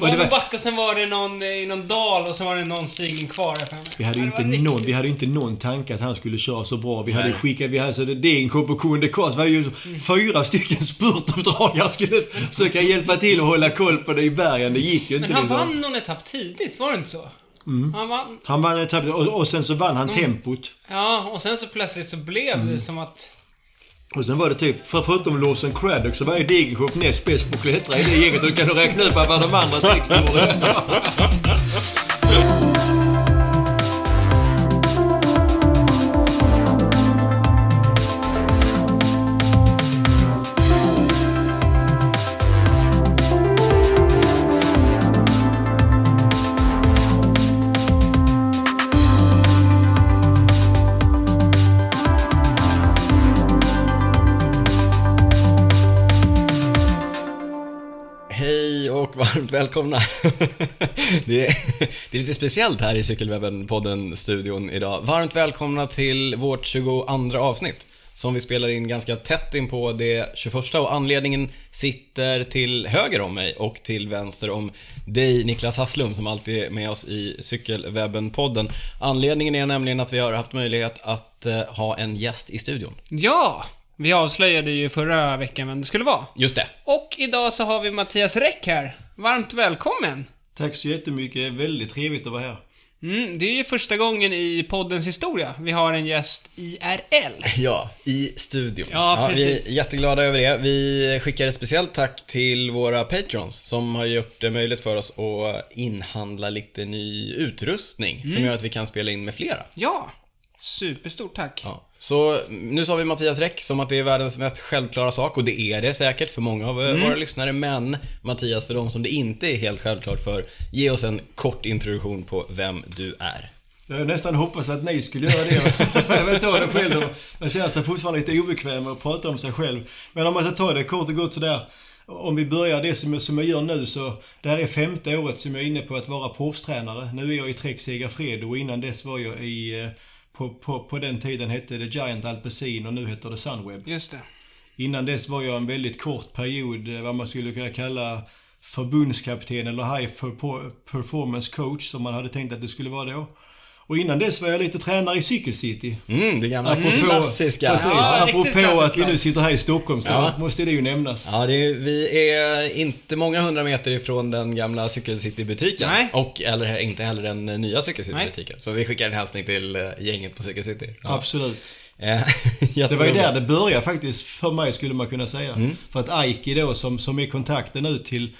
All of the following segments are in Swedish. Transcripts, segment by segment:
Var det back och sen var det någon i någon dal och sen var det någon stigning kvar här framme. Vi hade ju inte var någon, vi hade inte någon tanke att han skulle köra så bra. Vi hade Nej. skickat, vi hade så det Degenkorp och Kunde Kars var ju Mm. fyra stycken spurtuppdragare skulle försöka hjälpa till och hålla koll på det i bergen. Det gick ju inte. Men han vann någon etapp tidigt, var det inte så? Mm. Han vann. Han vann etapp och, och sen så vann Mm. han tempot. Ja, och sen så plötsligt så blev Mm. det som att... Och sen var det typ, för, förutom Lawson Craddock så var ju Degenkorp näst bäst på att klättra i det gänget. Och då kan du räkna ut vad de andra sex gjorde. och varmt välkomna. Det är, det är lite speciellt här i Cykelwebben-podden-studion idag. Varmt välkomna till vårt 22 avsnitt. Som vi spelar in ganska tätt in på det 21 och anledningen sitter till höger om mig och till vänster om dig Niklas Hasslum som alltid är med oss i Cykelwebben-podden. Anledningen är nämligen att vi har haft möjlighet att eh, ha en gäst i studion. Ja! Vi avslöjade ju förra veckan vem det skulle vara. Just det. Och idag så har vi Mattias Räck här. Varmt välkommen! Tack så jättemycket. Väldigt trevligt att vara här. Mm, det är ju första gången i poddens historia vi har en gäst IRL. Ja, i studion. Ja, Vi precis. är jätteglada över det. Vi skickar ett speciellt tack till våra patrons som har gjort det möjligt för oss att inhandla lite ny utrustning Mm. som gör att vi kan spela in med flera. Ja! Superstort tack. Ja. Så nu sa vi Mattias Räck som att det är världens mest självklara sak och det är det säkert för många av Mm. våra lyssnare. Men Mattias, för de som det inte är helt självklart för, ge oss en kort introduktion på vem du är. Jag nästan hoppas att ni skulle göra det. För jag vet ta det själv. Man känner sig fortfarande lite obekväm med att prata om sig själv. Men om man ska ta det kort och gott sådär. Om vi börjar det som jag, som jag gör nu så. Det här är femte året som jag är inne på att vara proffstränare. Nu är jag i Trek Segafredo och innan dess var jag i... På, på, på den tiden hette det Giant Alpecin och nu heter det Sunweb. Just det. Innan dess var jag en väldigt kort period eh, vad man skulle kunna kalla förbundskapten eller high per- performance coach som man hade tänkt att det skulle vara då. Och innan dess var jag lite tränare i Cykelcity. Mm, det gamla Apropå, klassiska. Precis, Ja, apropå att vi nu sitter här i Stockholm så Ja. måste det ju nämnas. Ja, det är, vi är inte många hundra meter ifrån den gamla Cykelcity-butiken. Nej. Och eller inte heller den nya Cykelcity-butiken. Så vi skickar en hälsning till eh, gänget på Cykelcity. Ja. Absolut. Eh, Det var ju där det började faktiskt för mig skulle man kunna säga. Mm. För att Aiki då som, som är kontakten ut till,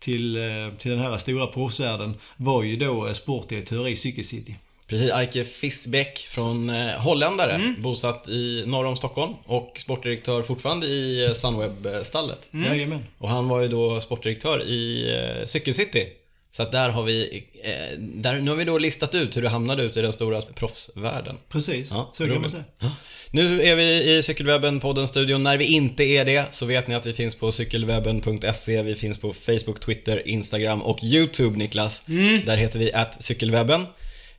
till, eh, till den här stora proffsvärlden var ju då sportdirektör i Cykelcity. Precis, Eike Fisbeck från eh, holländare, Mm. bosatt i norr om Stockholm och sportdirektör fortfarande i eh, Sunweb-stallet. Mm. Jajamän. Och han var ju då sportdirektör i eh, Cykelcity. Så att där har vi, eh, där, nu har vi då listat ut hur du hamnade ut i den stora proffsvärlden. Precis, Ja, så kan man säga. Ja. Nu är vi i Cykelwebben, podden studion. När vi inte är det så vet ni att vi finns på cykelwebben.se. Vi finns på Facebook, Twitter, Instagram och YouTube, Niklas. Där heter vi att cykelwebben.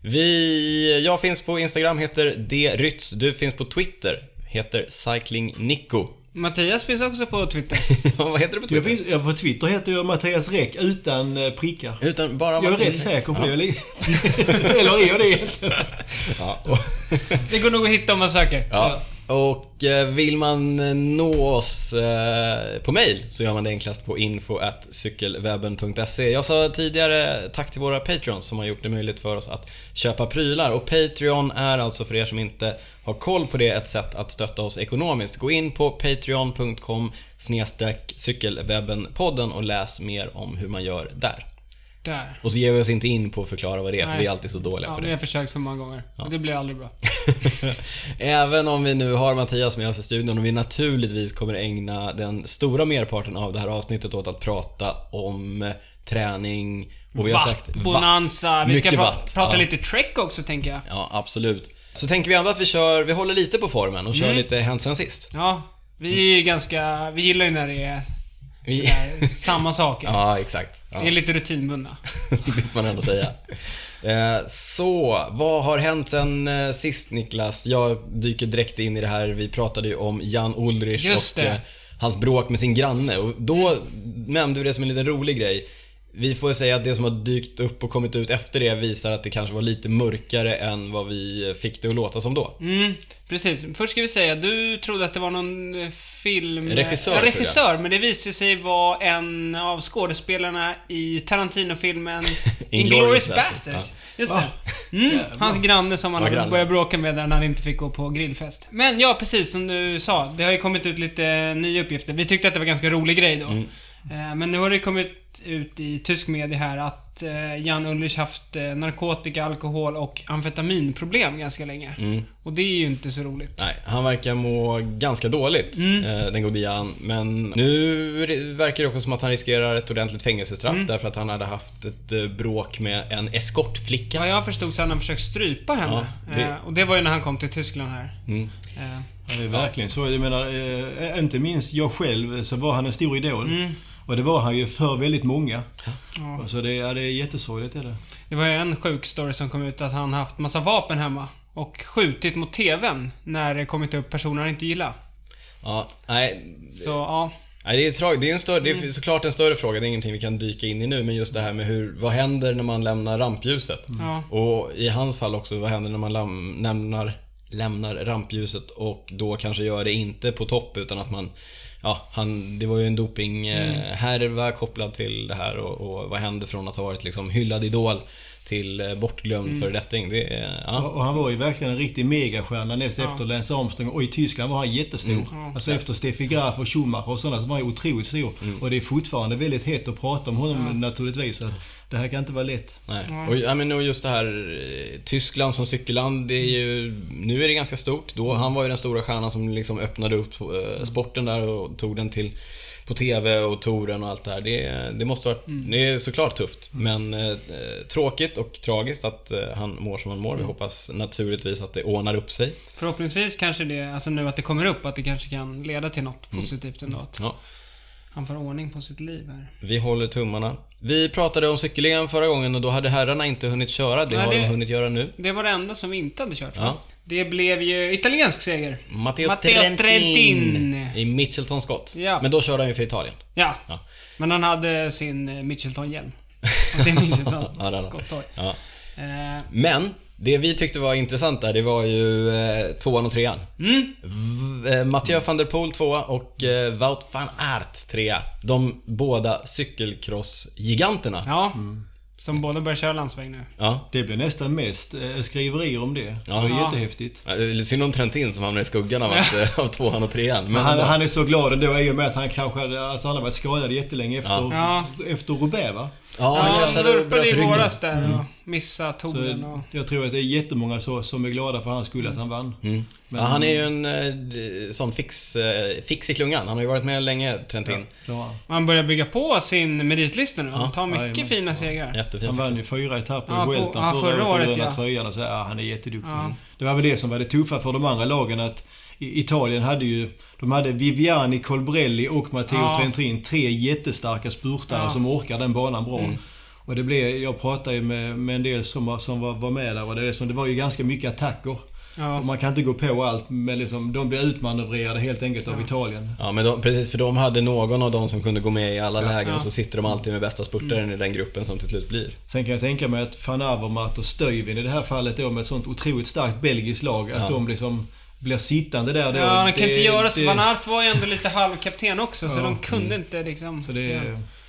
Vi, jag finns på Instagram, heter drytz. Du finns på Twitter, heter cyclingnico. Mattias finns också på Twitter. Vad heter du på Jag Twitter? finns, ja, på Twitter heter jag Mattias Räck utan eh, prickar. Utan bara Jag är Mattias. rätt säker på det. Eller, eller är jag det egentligen? Ja. och- Det går nog att hitta om man söker. Ja. Och eh, vill man eh, nå oss eh, på mail så gör man det enklast på info.cykelwebben.se. Jag sa tidigare tack till våra Patreons som har gjort det möjligt för oss att köpa prylar. Och Patreon är alltså för er som inte har koll på det ett sätt att stötta oss ekonomiskt. Gå in på patreon.com cykelwebbenpodden och läs mer om hur man gör där. Där. Och så ger vi oss inte in på att förklara vad det är, för Nej. vi är alltid så dåliga Ja, på vi det. har försökt för många gånger. Men det blir aldrig bra. Även om vi nu har Mattias med oss i studion och vi naturligtvis kommer ägna den stora merparten av det här avsnittet åt att prata om träning och vi har sagt Watt, bonanza. Vi ska pra- watt. prata Ja. lite trek också, tänker jag. Ja, absolut. Så tänker vi ändå att vi kör, vi håller lite på formen och kör Mm. lite hänt sen sist. Ja, vi är ju ganska... Vi gillar ju när det är Vi... samma saker. Ja, exakt. Ja, Vi är lite rutinbundna. det får man ändå säga. Eh, Så, vad har hänt sen eh, sist Niklas? Jag dyker direkt in i det här, vi pratade ju om Jan Ulrich Just och det. eh, hans bråk med sin granne och då nämnde vi det som en liten rolig grej. Vi får säga att det som har dykt upp och kommit ut efter det visar att det kanske var lite mörkare än vad vi fick det att låta som då. Mm, precis. Först ska vi säga, du trodde att det var någon eh, film... Regissör, Ja, regissör, men det visade sig vara en av skådespelarna i Tarantino-filmen Inglourious Basterds. Just det. Mm, hans granne som han granne. började bråka med när han inte fick gå på grillfest. Men ja, precis som du sa. Det har ju kommit ut lite nya uppgifter. Vi tyckte att det var en ganska rolig grej då. Mm. Eh, Men nu har det kommit ut i tysk media här att eh, Jan Ulrich haft eh, narkotika, alkohol och amfetaminproblem ganska länge. Mm. Och det är ju inte så roligt. Nej, han verkar må ganska dåligt, Mm. eh, den gode Jan. Men nu verkar det också som att han riskerar ett ordentligt fängelsestraff Mm. därför att han hade haft ett bråk med en eskortflicka. Vad jag förstod så hade han försökt strypa henne. Ja, det- och det var ju när han kom till Tyskland här. Mm. Ja, det är verkligen så. Jag menar, inte minst jag själv så var han en stor idol. Mm. Och det var han ju för väldigt många. ja. Så det, ja, det är jättesorgligt är det. Det var ju en sjuk story som kom ut att han haft massa vapen hemma. Och skjutit mot TVn när det kommit upp personer han inte gillar. Ja, nej, Så ja. Nej, det är, tra- det är, en större, det Mm. är såklart en större fråga, det är ingenting vi kan dyka in i nu, men just det här med hur, vad händer när man lämnar rampljuset? Ja. Och i hans fall också, vad händer när man lam, lämnar, lämnar rampljuset och då kanske gör det inte på topp utan att man Ja, han, det var ju en dopinghärva kopplad till det här och, och vad hände från att ha varit liksom hyllad idol till eh, bortglömd Mm. föredetting. Det är, ja. och han var ju verkligen en riktig megastjärna näst Ja. efter Lance Armstrong. Och i Tyskland var han jättestor. Ja. Alltså efter Steffi Graf och Schumacher och sådana så var han ju otroligt stor. Och det är fortfarande väldigt hett att prata om honom naturligtvis. Så att det här kan inte vara lätt. Nej. Och, ja, men och just det här eh, Tyskland som cykelland, det är ju, nu är det ganska stort. Då, han var ju den stora stjärnan som liksom öppnade upp eh, sporten där och tog den till på TV och touren och allt det här. Det, det måste vara, det är såklart tufft. Men eh, tråkigt och tragiskt att eh, han mår som han mår. Vi hoppas naturligtvis att det ordnar upp sig. Förhoppningsvis kanske det, alltså nu att det kommer upp, att det kanske kan leda till något Mm. positivt ändå. Att Ja, han får ordning på sitt liv här. vi håller tummarna. Vi pratade om cykel förra gången och då hade herrarna inte hunnit köra. Det Nej, har det- de hunnit göra nu. Det var det enda som vi inte hade kört? Ja. Det blev ju italiensk seger. Matteo, Matteo Trentin, Trentin. i Mitchelton Scott. Ja. Men då körde han ju för Italien. Ja. Ja. Men han hade sin eh, Mitchelton-hjälm. Sin Mitchelton Ja, det hade han. skotthoj. Ja. Eh, Men, det vi tyckte var intressant där, det var ju eh, tvåan och trean. mm. V- eh, Mathieu van der Poel tvåa och eh, Wout van Aert trea. De båda cykelcross-giganterna. Ja. Som båda börjar köra landsväg nu. Ja. Det blir nästan mest eh, skriverier om det. Ja. Det var Ja. jättehäftigt. Ja, är synd om Trentin som hamnar i skuggan av, att, eh, av tvåan och trean. Men han, han är så glad ändå i och med att han kanske hade, alltså han har varit skadad jättelänge efter, Ja. efter Roubaix va? Ja, han kanske hade vurpade i våras där och missade touren och... Jag tror att det är jättemånga så, som är glada för hans skull att han vann. Mm. Men- ja, han är ju en eh, sån fix, eh, fix i klungan. Han har ju varit med länge, Trentin. Ja, Man börjar bygga på sin meritlista nu. Han Ja. tar mycket Jajamän. fina segrar. Jättefin han vann ju fyra etapper Ja, i Vueltan ja, förra, förra året, året, och ja. ja. tröjan och så, ja, han är jätteduktig. Ja. Det var väl det som var det tuffa för de andra lagen att Italien hade ju, de hade Viviani, Colbrelli och Matteo Ja. Trentin. Tre jättestarka spurtare Ja. som orkar den banan bra. Mm. Och det blev, jag pratade ju med, med en del som, var- som var, var med där och det, är som, det var ju ganska mycket attacker. Ja. Och man kan inte gå på allt men liksom, de blev utmanövrerade helt enkelt av Ja. Italien. Ja, men de, precis, för de hade någon av dem som kunde gå med i alla lägen Ja. Mm. och så sitter de alltid med bästa spurtaren i den gruppen som till slut blir. Sen kan jag tänka mig att van Avermaet och Stuyven i det här fallet då med ett sånt otroligt starkt belgiskt lag, att Ja. de liksom blir sittande där då. Ja, han kan Det- inte göra så. det- Van Aert var ju ändå lite halvkapten också, så Ja. de kunde inte liksom... Så det ja.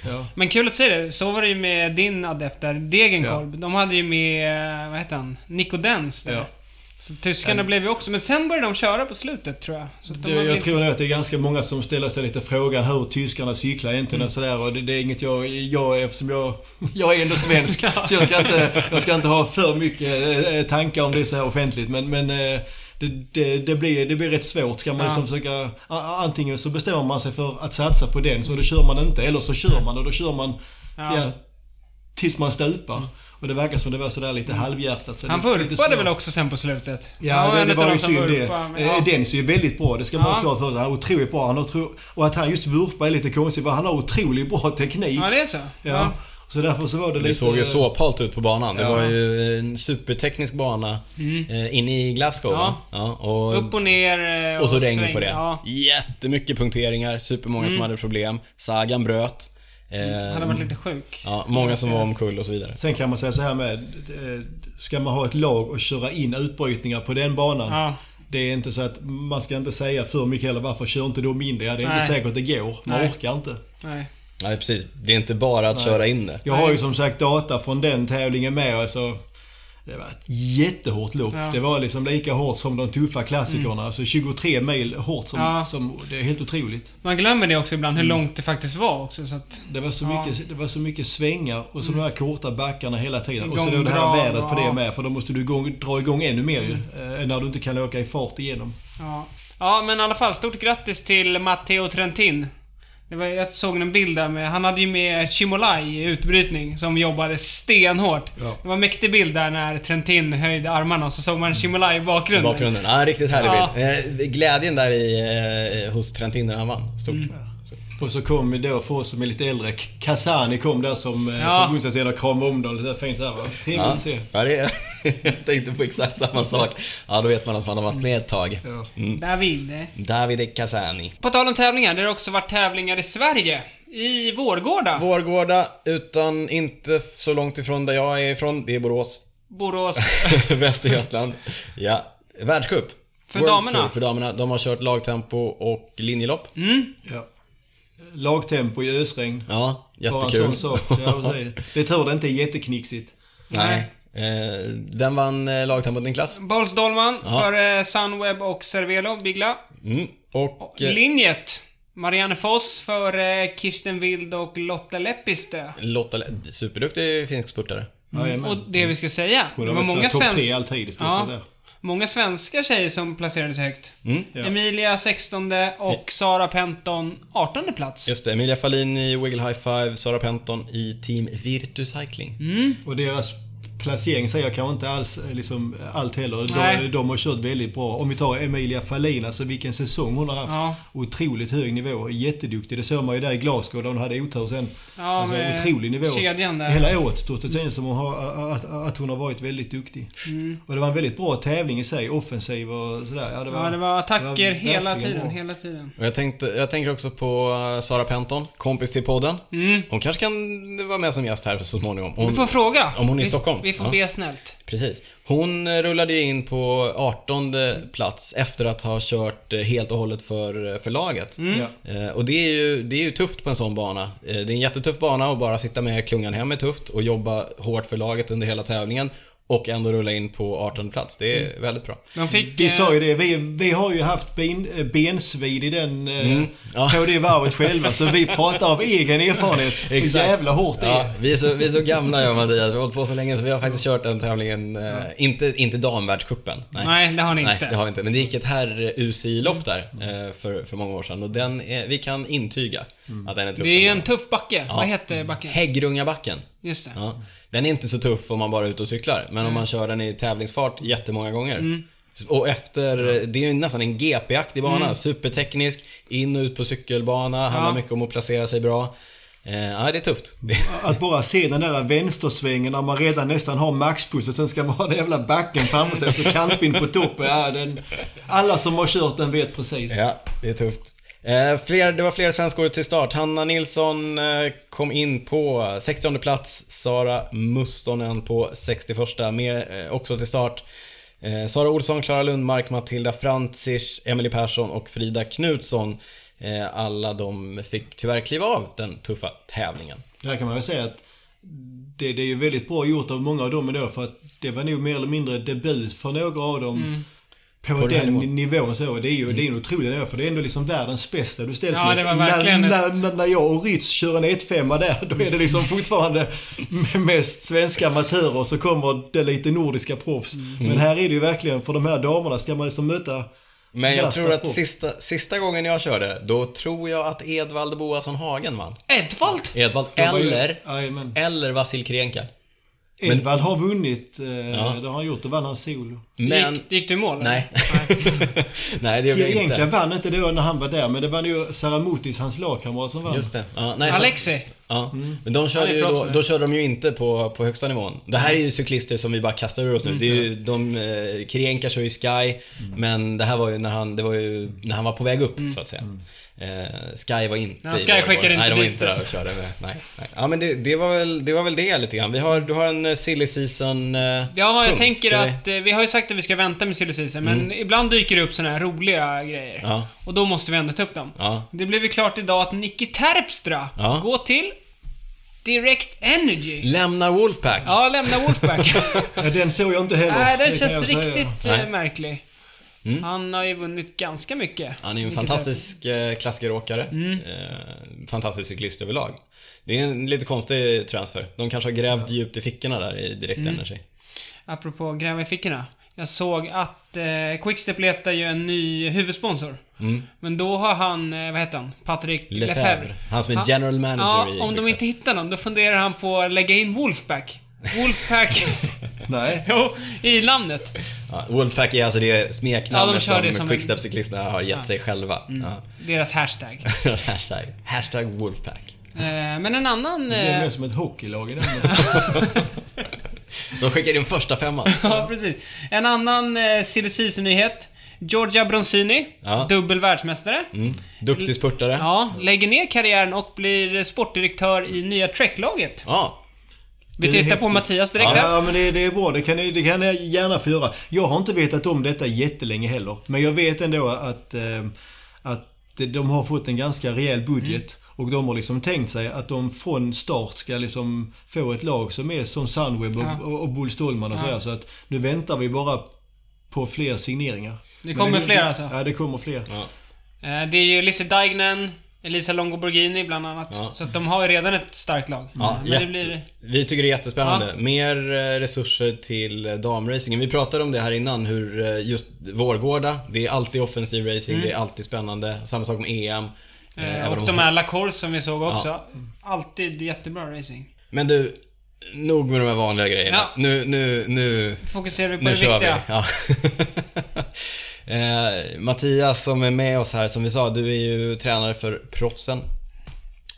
Ja. Men kul att se det. Så var det ju med din adept där, Degenkolb. De hade ju med, vad heter han? Nico Dens där. Ja. Så tyskarna Ja. blev ju också... Men sen började de köra på slutet, tror jag. Så de Det, jag blivit- tror nog att det är ganska många som ställer sig lite frågan hur tyskarna cyklar egentligen Mm. och sådär. Och det, det är inget jag, jag eftersom jag, jag är ändå svensk. så jag ska, inte, jag ska inte ha för mycket eh, tankar om det så här offentligt. Men, men eh, det, det, det, blir, det blir rätt svårt. Ska man Ja. liksom försöka... Antingen så bestämmer man sig för att satsa på den, så då kör man inte. Eller så kör man och då kör man Ja. ja. tills man stupar. Och det verkar som det var sådär lite halvhjärtat. Så. Han vurpade väl också sen på slutet? Ja, Han det, det var ju synd det. Eh, ja. Dens är ju väldigt bra, det ska man Ja. ha klart för sig. Han är otroligt bra. Han har otro... Och att han just vurpar är lite konstigt, för han har otroligt bra teknik. Ja, det är så? Ja. Så därför så var det lite... Det såg ju såphalt ut på banan. Det Ja. var ju en superteknisk bana eh, inne i Glasgow. Mm. Ja. Ja, och, Upp och ner eh, och så regn på det. Ja. Jättemycket punkteringar, supermånga som Mm. hade problem. Sagan bröt. Han har varit lite sjuk. Ja, många som var omkull och så vidare. Sen kan man säga så här med, eh, ska man ha ett lag och köra in utbrytningar på den banan. Ja. Det är inte så att man ska inte säga för mycket heller. Varför kör inte de in det? Det är Nej. inte säkert det går. Man Nej. orkar inte. Nej. Nej, precis. Det är inte bara att Nej. köra in det. Jag har ju som sagt data från den tävlingen med. Alltså, det var ett jättehårt lopp. Ja. Det var liksom lika hårt som de tuffa klassikerna. Mm. Alltså 23 mil hårt som, ja. som... Det är helt otroligt. Man glömmer det också ibland, hur mm. långt det faktiskt var också. Så att, det, var så ja. mycket, det var så mycket svängar och så mm. de här korta backarna hela tiden. Och så då det här vädret på det med. För då måste du igång, dra igång ännu mer ju. Mm. Eh, när du inte kan åka i fart igenom. Ja. ja, men i alla fall. Stort grattis till Matteo Trentin. Var, jag såg en bild där med, han hade ju med Chimolai i utbrytning som jobbade stenhårt. Ja. Det var en mäktig bild där när Trentin höjde armarna och så såg man Chimolai i bakgrunden. bakgrunden. Ja, riktigt härlig ja. bild. Eh, glädjen där i, eh, hos Trentin när han vann. Stort. Mm. Och så kom då för oss som är lite äldre, Kazani kom där som eh, ja. förbundsledare och kramade om dem. Lite fint där va? Trevligt ja. att se. Ja, det är, jag tänkte på exakt samma sak. Ja, då vet man att man har varit med ett tag. Ja. Mm. David. David Kazani. På tal om tävlingar, det har också varit tävlingar i Sverige. I Vårgårda. Vårgårda, utan inte så långt ifrån där jag är ifrån. Det är Borås. Borås. Västergötland. Ja. Världscup. För World damerna. Tour för damerna. De har kört lagtempo och linjelopp. Mm. Ja lagtempo i ösregn. Ja, jättekul. Bara en sån sak. Det är tur det inte är jätteknixigt. Nej. Eh, vem vann eh, lagtempot Niklas? Bols Dolman ja. för eh, Sunweb och Cervelo, Bigla. Mm. Och... Eh, Linjet. Marianne Foss för eh, Kirsten Wild och Lotta Leppistö. Lotta, superduktig finsk spurtare. Mm. Och det vi ska säga, det var många svenskar... Topp tre alltid i stort ja. sett många svenska tjejer som placerade sig högt. Mm. Ja. Emilia 16 och Sara Penton 18 plats. Just det. Emilia Fallin i Wiggle High Five, Sara Penton i Team Virtu Cycling. Mm. Och deras placering säger jag kanske inte alls eh, liksom, allt heller. De, de, har kört väldigt bra. Om vi tar Emilia Fahlin, alltså vilken säsong hon har haft. Ja. Otroligt hög nivå. Jätteduktig. Det såg man ju där i Glasgow där hon hade otur sen. Ja, alltså, otrolig nivå. Kedjan där. Hela året stod det känns som hon har, att, att, hon har varit väldigt duktig. Mm. Och det var en väldigt bra tävling i sig. Offensiv och sådär. Ja, det var, ja, det var attacker det var hela tiden. Bra. Hela tiden. Och jag, tänkte, jag tänker också på eh, Sara Penton, kompis till podden. Mm. Hon kanske kan vara med som gäst här så småningom. Hon, vi får fråga. Om hon är i Stockholm. Vi får ja. be snällt. Precis. Hon rullade ju in på 18 plats efter att ha kört eh, helt och hållet för, eh, för laget. Mm. Ja. Och det är, ju, det är ju tufft på en sån bana. Det är en jättetuff bana och bara sitta med klungan hem är tufft och jobba hårt för laget under hela tävlingen och ändå rulla in på 18 plats. Det är mm. väldigt bra. De fick, vi sa ju det, vi, vi har ju haft ben, eh, bensvid i den, eh, mm. ja. på det varvet själva. Så vi pratar av egen erfarenhet hur jävla hårt det är. Ja, vi, är så, vi är så gamla jag och Mattias. Vi har hållit på så länge så vi har faktiskt kört den tävlingen. Eh, ja. Inte, inte damvärldscupen. Nej. Nej, det har ni inte. Nej, det har vi inte. Men det gick ett herr UCI-lopp där eh, för, för många år sedan. Och den är, vi kan intyga mm. att den är tuff. Det är en tuff backe. Vad heter backen? Häggrungabacken. Just det. Den är inte så tuff om man bara är ute och cyklar. Men om man kör den i tävlingsfart jättemånga gånger. Mm. Och efter, det är ju nästan en GP-aktig bana. Mm. Superteknisk, in och ut på cykelbana, ja. handlar mycket om att placera sig bra. Eh, ja, det är tufft. Att bara se den där vänstersvängen när man redan nästan har maxpuss och sen ska man ha den jävla backen framför sig och så kantvind på toppen. Ja, den, alla som har kört den vet precis. Ja, det är tufft. Eh, fler, det var flera svenskor till start. Hanna Nilsson eh, kom in på 60 plats. Sara Mustonen på 61 med eh, också till start. Eh, Sara Olsson, Klara Lundmark, Matilda Frantzisch, Emily Persson och Frida Knutsson. Eh, alla de fick tyvärr kliva av den tuffa tävlingen. Där kan man väl säga att det, det är ju väldigt bra gjort av många av dem idag för att det var nog mer eller mindre debut för några av dem. Mm på, på den nivån. nivån så. Det är ju mm. det är en otrolig nivå för det är ändå liksom världens bästa du ställs ja, verkligen när, när, när jag och Ritz kör en 1-5 där, då är det liksom fortfarande mest svenska amatörer och så kommer det lite nordiska proffs. Mm. Men här är det ju verkligen, för de här damerna ska man liksom möta men jag tror att sista, sista gången jag körde, då tror jag att Edvald Boasson Hagen vann. Edvald? Edvald, eller, eller Vasil Krienka. Edvald har vunnit. Eh, ja. Det har han gjort. Då vann han solo. Men... Gick, gick du i mål? Nej. Nej, det gjorde jag inte. Egentligen vann inte då när han var där, men det var ju Saramotis, hans lagkamrat, som vann. Just det. Ja, nej, Alexi. Ja, men de körde ju då, då körde de ju inte på, på högsta nivån. Det här är ju cyklister som vi bara kastar ur oss nu. Det är ju, de, eh, Kirienka kör ju Sky, men det här var ju när han, det var ju när han var på väg upp, så att säga. Eh, Sky var inte Ja, Sky skickade inte Nej, de var inte där och körde med. Nej, nej. Ja, men det, det, var väl, det var väl det lite grann. Vi har, du har en eh, silly season eh, Ja, jag punkt. tänker vi- att... eh, Vi har ju sagt att vi ska vänta med silly season, men ibland dyker det upp såna här roliga grejer. Ja. Och då måste vi ändå ta upp dem. Ja. Det blev ju klart idag att Nicky Terpstra Ja. går till Direct Energy. Lämnar Wolfpack. Ja, lämna Wolfpack. Ja, den såg jag inte heller. Nej, den känns jag säga. riktigt eh, Nej. märklig. Mm. Han har ju vunnit ganska mycket. Han är ju en fantastisk eh, klassikeråkare. Mm. Eh, fantastisk cyklist överlag. Det är en lite konstig transfer. De kanske har grävt djupt i fickorna där i Direct Mm. Energy. Apropå gräva i fickorna. Jag såg att eh, Quickstep letar ju en ny huvudsponsor. Mm. Men då har han, eh, vad heter han? Patrik Lefebvre. Lefebvre. Han som är Han- general manager Ja, i om de Quickstep. inte hittar någon, då funderar han på att lägga in Wolfpack. Wolfpack, Nej. jo, i namnet. Ja, Wolfpack är alltså det smeknamnet Ja, de som, som Quickstep-cyklisterna har gett sig själva. Deras hashtag. Ja. hashtag, hashtag Wolfpack. Eh, men en annan... Det är Eh, mer som ett hockeylag i den. De skickar in första femman. ja, precis. En annan eh, silly season-nyhet. Giorgia Bronzini, Ja. dubbel världsmästare. Mm. Duktig spurtare. Ja. Ja, lägger ner karriären och blir sportdirektör i nya Trek-laget. Vi Det är tittar på. Mattias direkt här. Ja, men det, det är bra. Det kan, ni- det kan jag gärna få göra. Jag har inte vetat om detta jättelänge heller. Men jag vet ändå att, eh, att de har fått en ganska rejäl budget. Och de har liksom tänkt sig att de från start ska liksom få ett lag som är som Sunweb och, Ja. och, och Bull Stålman och sådär. Så att nu väntar vi bara på fler signeringar. Det kommer fler alltså? Ja, det kommer fler. Ja. Eh, Det är ju Lizzie Deignan, Elisa Longo Borghini bland annat. Ja. Så att de har ju redan ett starkt lag. Ja, Men jätte- det blir... Vi tycker det är jättespännande. Mer eh, resurser till eh, damracingen. Vi pratade om det här innan, hur just Vårgårda, det är alltid offensiv racing, det är alltid spännande. Samma sak med EM. Eh. Eh, och de här Lacourse som vi såg också. Alltid jättebra racing. Men du, nog med de här vanliga grejerna. Ja. Nu, nu, nu, Fokuserar vi på nu det kör vi. viktiga. Ja. eh, Mattias som är med oss här, som vi sa, du är ju tränare för proffsen.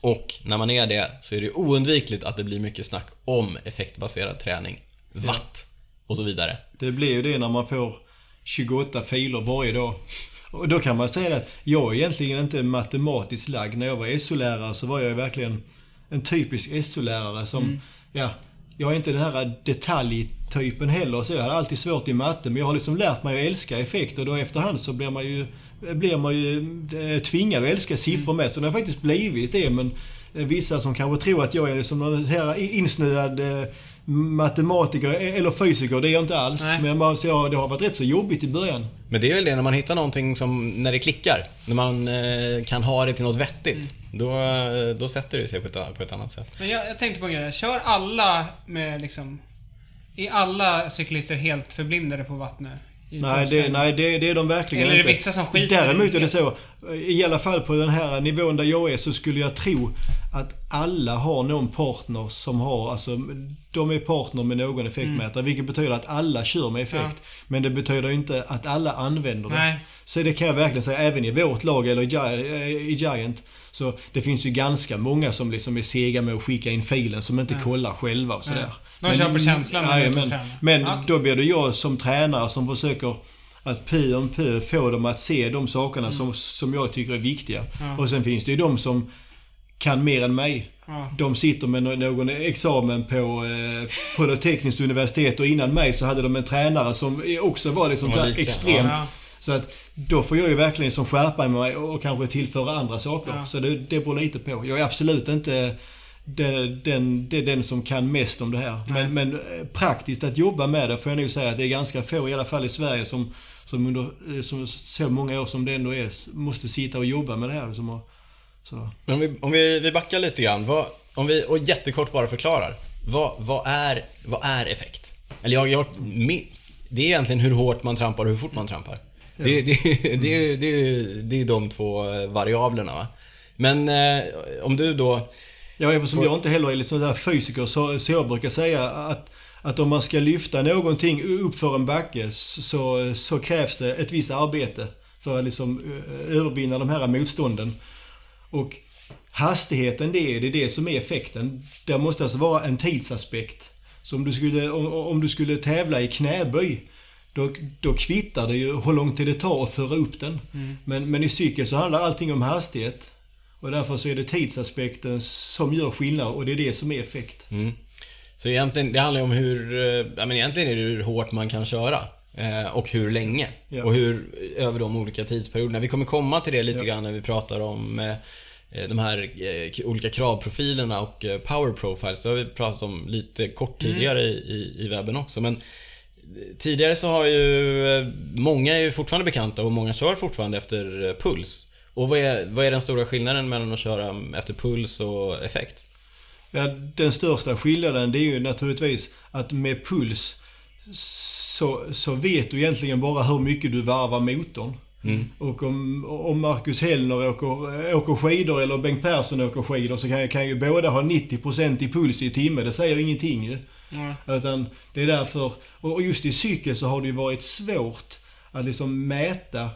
Och när man är det så är det oundvikligt att det blir mycket snack om effektbaserad träning. Watt och så vidare. Det blir ju det när man får 28 filer varje dag. Och då kan man säga att jag är egentligen inte matematiskt lagd. När jag var SO-lärare så var jag verkligen en typisk SO-lärare som, ja, jag är inte den här detaljtypen heller. Så jag hade alltid svårt i matte. Men jag har liksom lärt mig att älska effekt och då efterhand så blir man ju, blir man ju eh, tvingad att älska siffror med. Så det har faktiskt blivit det. Men eh, vissa som kanske tror att jag är som någon här insnöad eh, matematiker eller fysiker, det är jag inte alls. Nej. Men bara, så jag, det har varit rätt så jobbigt i början. Men det är väl det när man hittar någonting som, när det klickar. När man eh, kan ha det till något vettigt. Då, eh, då sätter det sig på ett, på ett annat sätt. Men jag, jag tänkte på en grej. Kör alla med liksom... Är alla cyklister helt förblindade på vattnet? Nej, det, nej det, det är de verkligen Eller är det inte. vissa som skiter Däremot är det så, i alla fall på den här nivån där jag är, så skulle jag tro att alla har någon partner som har, alltså de är partner med någon effektmätare. Vilket betyder att alla kör med effekt. Mm. Ja. Men det betyder inte att alla använder det. Nej. Så det kan jag verkligen säga, även i vårt lag eller i, eh, i Giant. Så det finns ju ganska många som liksom är sega med att skicka in filen, som inte kollar själva och sådär. De kör på känslan och men, men okej. då blir det jag som tränare som försöker att pö om pö få dem att se de sakerna som, som jag tycker är viktiga. Mm. Ja. Och sen finns det ju de som kan mer än mig. Ja. De sitter med nå- någon examen på, eh, på det tekniskt universitet och innan mig så hade de en tränare som också var liksom Som var extremt. Ja. Så att då får jag ju verkligen som skärpa mig och kanske tillföra andra saker. Ja. Så det, det beror lite på. Jag är absolut inte den, den, det är den som kan mest om det här. Men, men eh, praktiskt att jobba med det får jag nog säga att det är ganska få, i alla fall i Sverige, som, som under eh, som så många år som det ändå är, måste sitta och jobba med det här. Som har, så. Men om vi, om vi, vi backar lite grann. Vad, om vi, och jättekort bara förklarar. Vad, vad, är, vad är effekt? Eller jag, jag, det är egentligen hur hårt man trampar och hur fort man trampar. Det, det, det, det, är- det, är- det är de två eh, variablerna va. Men eh, om du då... Ja, eftersom jag inte heller är liksom där fysiker så, så jag brukar säga att, att om man ska lyfta någonting upp för en backe så, så krävs det ett visst arbete för att liksom övervinna de här motstånden. Och hastigheten det är, det är det som är effekten. Det måste alltså vara en tidsaspekt. Så om du skulle, om, om du skulle tävla i knäböj då, då kvittar det ju hur lång tid det tar att föra upp den. Mm. Men, men i cykel så handlar allting om hastighet. Och därför så är det tidsaspekten som gör skillnad och det är det som är effekt. Mm. Så egentligen, det handlar ju om hur, eh, ja men egentligen är det hur hårt man kan köra. Eh, och hur länge. Ja. Och hur, över de olika tidsperioderna. Vi kommer komma till det lite ja. grann när vi pratar om eh, de här olika kravprofilerna och power profiles. Det har vi pratat om lite kort mm. tidigare mm. i, i webben också. Men tidigare så har ju många är ju fortfarande bekanta och många kör fortfarande efter puls. Och vad är, vad är den stora skillnaden mellan att köra efter puls och effekt? Ja, den största skillnaden det är ju naturligtvis att med puls så, så vet du egentligen bara hur mycket du varvar motorn. Mm. Och om, om Marcus Hellner åker, åker skidor eller Bengt Persson åker skidor så kan, kan ju båda ha 90% i puls i timme. Det säger ingenting ju. Mm. Utan det är därför, och just i cykel så har det ju varit svårt att liksom mäta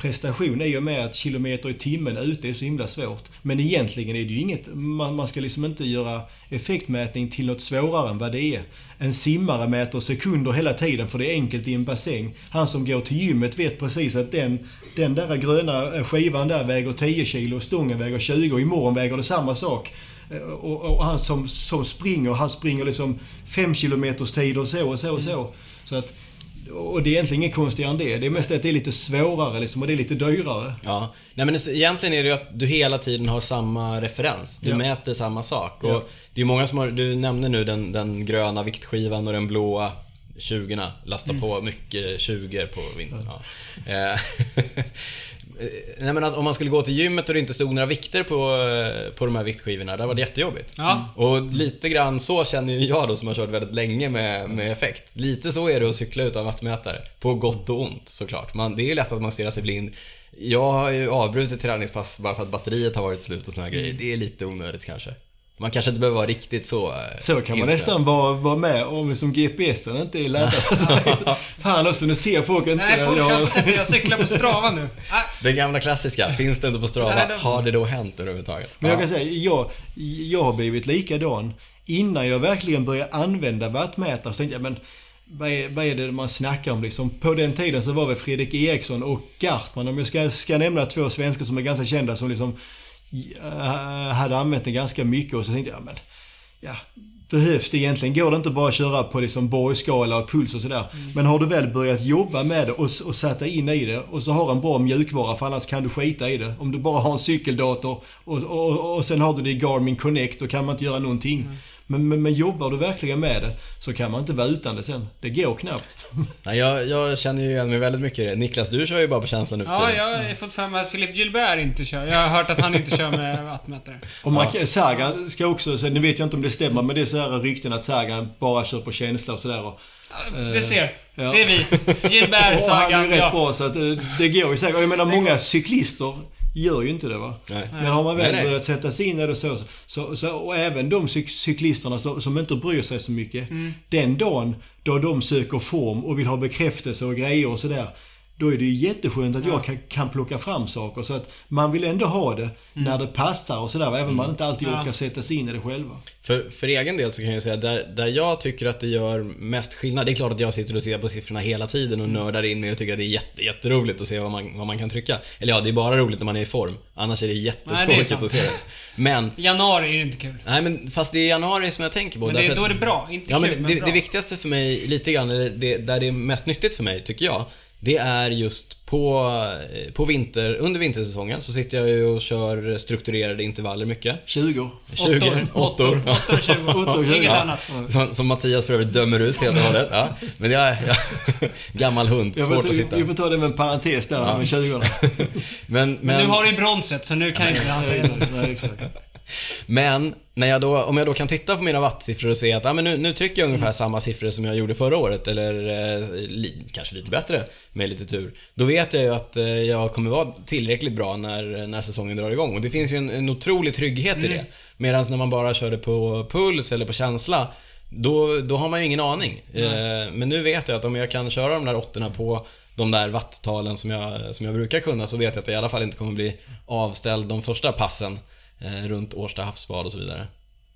prestation i och med att kilometer i timmen ute är så himla svårt. Men egentligen är det ju inget, man, man ska liksom inte göra effektmätning till något svårare än vad det är. En simmare mäter sekunder hela tiden för det är enkelt i en bassäng. Han som går till gymmet vet precis att den, den där gröna skivan där väger 10 kilo, stången väger 20 och imorgon väger det samma sak. Och, och han som, som springer, han springer liksom 5 kilometers tid och så och så och så. Så att och det är egentligen inget konstigare än det. Det är mest att det är lite svårare liksom och det är lite dyrare. Ja. Nej men egentligen är det ju att du hela tiden har samma referens. Du ja. mäter samma sak. Och ja. Det är många som har, du nämnde nu den, den gröna viktskivan och den blåa 20 Lasta mm. på mycket 20 på vintern. Ja. Eh, nej men att om man skulle gå till gymmet och det inte stod några vikter på, eh, på de här viktskivorna, det var det jättejobbigt. Ja. Och lite grann så känner ju jag då som har kört väldigt länge med, med effekt. Lite så är det att cykla utan wattmätare. På gott och ont såklart. Man, det är ju lätt att man stirrar sig blind. Jag har ju avbrutit träningspass bara för att batteriet har varit slut och såna här grejer. Det är lite onödigt kanske. Man kanske inte behöver vara riktigt så... Eh, så kan man nästan vara, vara med om som GPSen inte är laddad. Fan också, nu ser folk inte... Nej, folk har inte sett det. Jag cyklar på Strava nu. Ah. Den gamla klassiska. Finns det inte på Strava? Nej, det... Har det då hänt överhuvudtaget? Men jag kan säga, jag, jag har blivit likadan. Innan jag verkligen började använda wattmätare så tänkte jag, men vad är, vad är det man snackar om liksom? På den tiden så var väl Fredrik Eriksson och Gartman, om jag ska, ska nämna två svenskar som är ganska kända som liksom hade använt den ganska mycket och så tänkte jag, men ja, behövs det egentligen? Går det inte bara att köra på liksom borgskala och puls och sådär? Mm. Men har du väl börjat jobba med det och, och satt in i det och så har en bra mjukvara för annars kan du skita i det. Om du bara har en cykeldator och, och, och sen har du det i Garmin Connect då kan man inte göra någonting. Mm. Men, men, men, jobbar du verkligen med det så kan man inte vara utan det sen. Det går knappt. Nej, jag, jag känner ju igen mig väldigt mycket i det. Niklas, du kör ju bara på känslan nu Ja, jag har fått för mig att Philip Gilbert inte kör. Jag har hört att han inte kör med wattmätare. Och man, ja. Sagan ska också, så nu vet jag inte om det stämmer, men det är så här rykten att Sagan bara kör på känsla och sådär. Det ser. Ja. Det är vi. Gilbert, Sagan, Han är rätt ja. bra så att det, det går ju säkert. Jag menar många cyklister gör ju inte det va. Nej. Men har man väl nej, börjat sätta sig in i det så, så, så, och även de cyklisterna som, som inte bryr sig så mycket. Mm. Den dagen då de söker form och vill ha bekräftelse och grejer och sådär. Då är det ju jätteskönt att ja. jag kan, kan plocka fram saker. Så att man vill ändå ha det mm. när det passar och sådär. Även om man inte alltid ja. orkar sätta sig in i det själva. För, för egen del så kan jag säga, där, där jag tycker att det gör mest skillnad. Det är klart att jag sitter och ser på siffrorna hela tiden och mm. nördar in mig och tycker att det är jätte, jätteroligt att se vad man, vad man kan trycka. Eller ja, det är bara roligt när man är i form. Annars är det jättetråkigt att se det. Men... Januari är det inte kul. Nej, men fast det är januari som jag tänker på. Men det, då är det bra, inte ja, kul, men, men det, bra. det viktigaste för mig, lite grann, eller det, där det är mest nyttigt för mig, tycker jag, det är just på, eh, på vinter, under vintersäsongen så sitter jag ju och kör strukturerade intervaller mycket. 20. 20. Åttor. Åttor 20. Inget annat. Som, som Mattias för övrigt dömer ut helt och hållet. Ja. Men jag är ja, gammal hund, svårt ta, att sitta. Vi får ta det med en parentes där, ja. med 20 men, men, men nu har du bronset så nu kan inte han säga något. Men när jag då, om jag då kan titta på mina wattsiffror och se att ah, men nu, nu trycker jag ungefär mm. samma siffror som jag gjorde förra året eller eh, li, kanske lite bättre med lite tur. Då vet jag ju att eh, jag kommer vara tillräckligt bra när, när säsongen drar igång och det finns ju en, en otrolig trygghet mm. i det. Medan när man bara körde på puls eller på känsla då, då har man ju ingen aning. Mm. men nu vet jag att om jag kan köra de där åttorna på de där watttalen som jag, som jag brukar kunna så vet jag att jag i alla fall inte kommer bli avställd de första passen eh, runt Årsta havsbad och så vidare.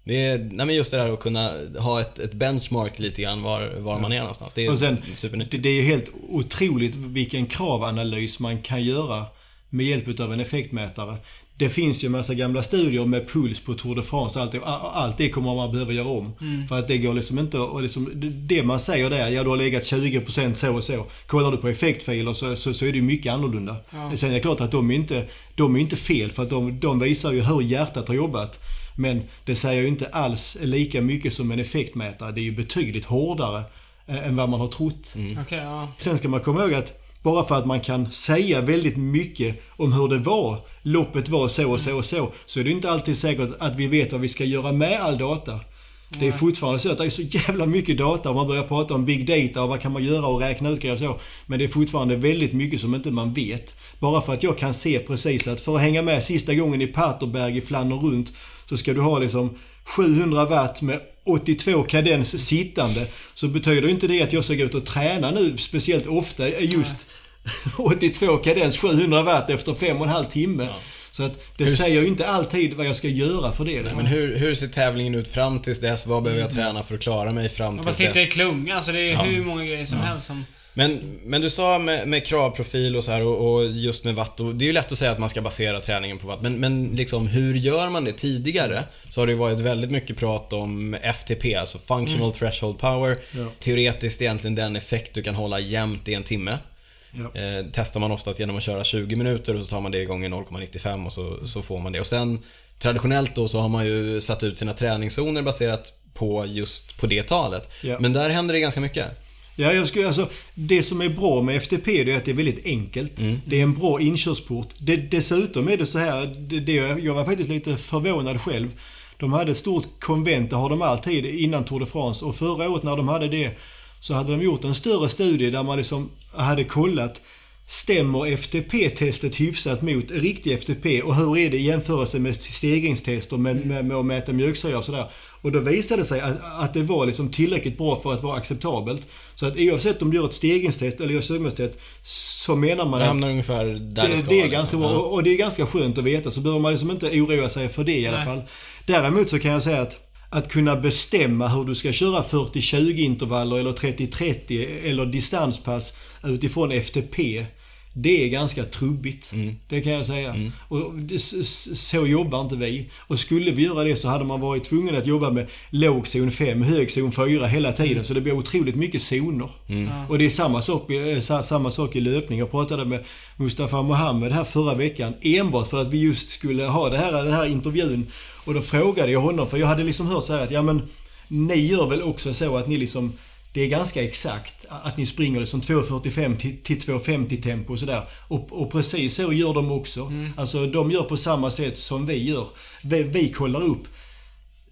Det är, nej men just det där att kunna ha ett, ett benchmark lite grann var, var man är någonstans. Det är Och sen, det, det är helt otroligt vilken kravanalys man kan göra med hjälp av en effektmätare. Det finns ju en massa gamla studier med puls på Tour de France och allt det, allt det kommer man behöva göra om. För att det går liksom inte och liksom, Det man säger där, ja du har legat 20% så och så. Kollar du på effektfiler så, så, så är det mycket annorlunda. Ja. Sen är det klart att de är inte, de är inte fel för att de, de visar ju hur hjärtat har jobbat. Men det säger ju inte alls lika mycket som en effektmätare. Det är ju betydligt hårdare eh, än vad man har trott. Okej, ja. Sen ska man komma ihåg att bara för att man kan säga väldigt mycket om hur det var, loppet var så och så och så, så är det inte alltid säkert att vi vet vad vi ska göra med all data. Det är fortfarande så att det är så jävla mycket data om man börjar prata om big data och vad kan man göra och räkna ut grejer och så. Men det är fortfarande väldigt mycket som inte man vet. Bara för att jag kan se precis att för att hänga med sista gången i Paterberg i Flanner runt så ska du ha liksom 700 watt med 82 kadens sittande. Så betyder inte det att jag ska gå ut och träna nu speciellt ofta just 82 kadens 700 watt efter fem och en halv timme. Så att det Hur- säger ju inte alltid vad jag ska göra för det. Men hur, hur ser tävlingen ut fram tills dess? Vad behöver jag träna för att klara mig fram Man bara tills sitter i dess? klunga, alltså det är Ja. hur många grejer som helst som... Men, men du sa med, med kravprofil och så här och, och just med watt och det är ju lätt att säga att man ska basera träningen på watt. Men, men liksom hur gör man det tidigare? Så har det ju varit väldigt mycket prat om FTP, alltså Functional Threshold Power. Ja. Teoretiskt egentligen den effekt du kan hålla jämnt i en timme. Ja. Eh, testar man oftast genom att köra 20 minuter och så tar man det igång i 0,95 och så, så får man det. Och sen traditionellt då så har man ju satt ut sina träningszoner baserat på just på det talet. Ja. Men där händer det ganska mycket. Ja, jag skulle, alltså, det som är bra med FTP det är att det är väldigt enkelt. Mm. Det är en bra inkörsport. Det, dessutom är det så här, det, det, jag var faktiskt lite förvånad själv. De hade ett stort konvent, det har de alltid innan Tour de France. Och förra året när de hade det så hade de gjort en större studie där man liksom hade kollat Stämmer FTP-testet hyfsat mot riktig FTP och hur är det i jämförelse med stegringstester med, med, med att mäta mjölksyra och sådär. Och då visade det sig att, att det var liksom tillräckligt bra för att vara acceptabelt. Så att oavsett om du gör ett stegringstest eller gör stegringstest så menar man Det att hamnar ungefär där det, ska. det är liksom. ganska bra Ja. och och det är ganska skönt att veta så behöver man liksom inte oroa sig för det i alla Nej. fall. Däremot så kan jag säga att att kunna bestämma hur du ska köra 40-20 intervaller eller 30-30 eller distanspass utifrån FTP. Det är ganska trubbigt. Mm. Det kan jag säga. Och det, s- s- så jobbar inte vi. Och skulle vi göra det så hade man varit tvungen att jobba med låg zon 5, hög zon 4 hela tiden. Mm. Så det blir otroligt mycket zoner. Och det är samma sak, eh, sa- samma sak i löpning. Jag pratade med Mustafa Mohamed här förra veckan enbart för att vi just skulle ha det här, den här intervjun. Och då frågade jag honom, för jag hade liksom hört så här att ja men ni gör väl också så att ni liksom det är ganska exakt att ni springer liksom 2.45 till, till 2.50 tempo och sådär. Och, och precis så gör de också. Alltså de gör på samma sätt som vi gör. Vi, vi kollar upp.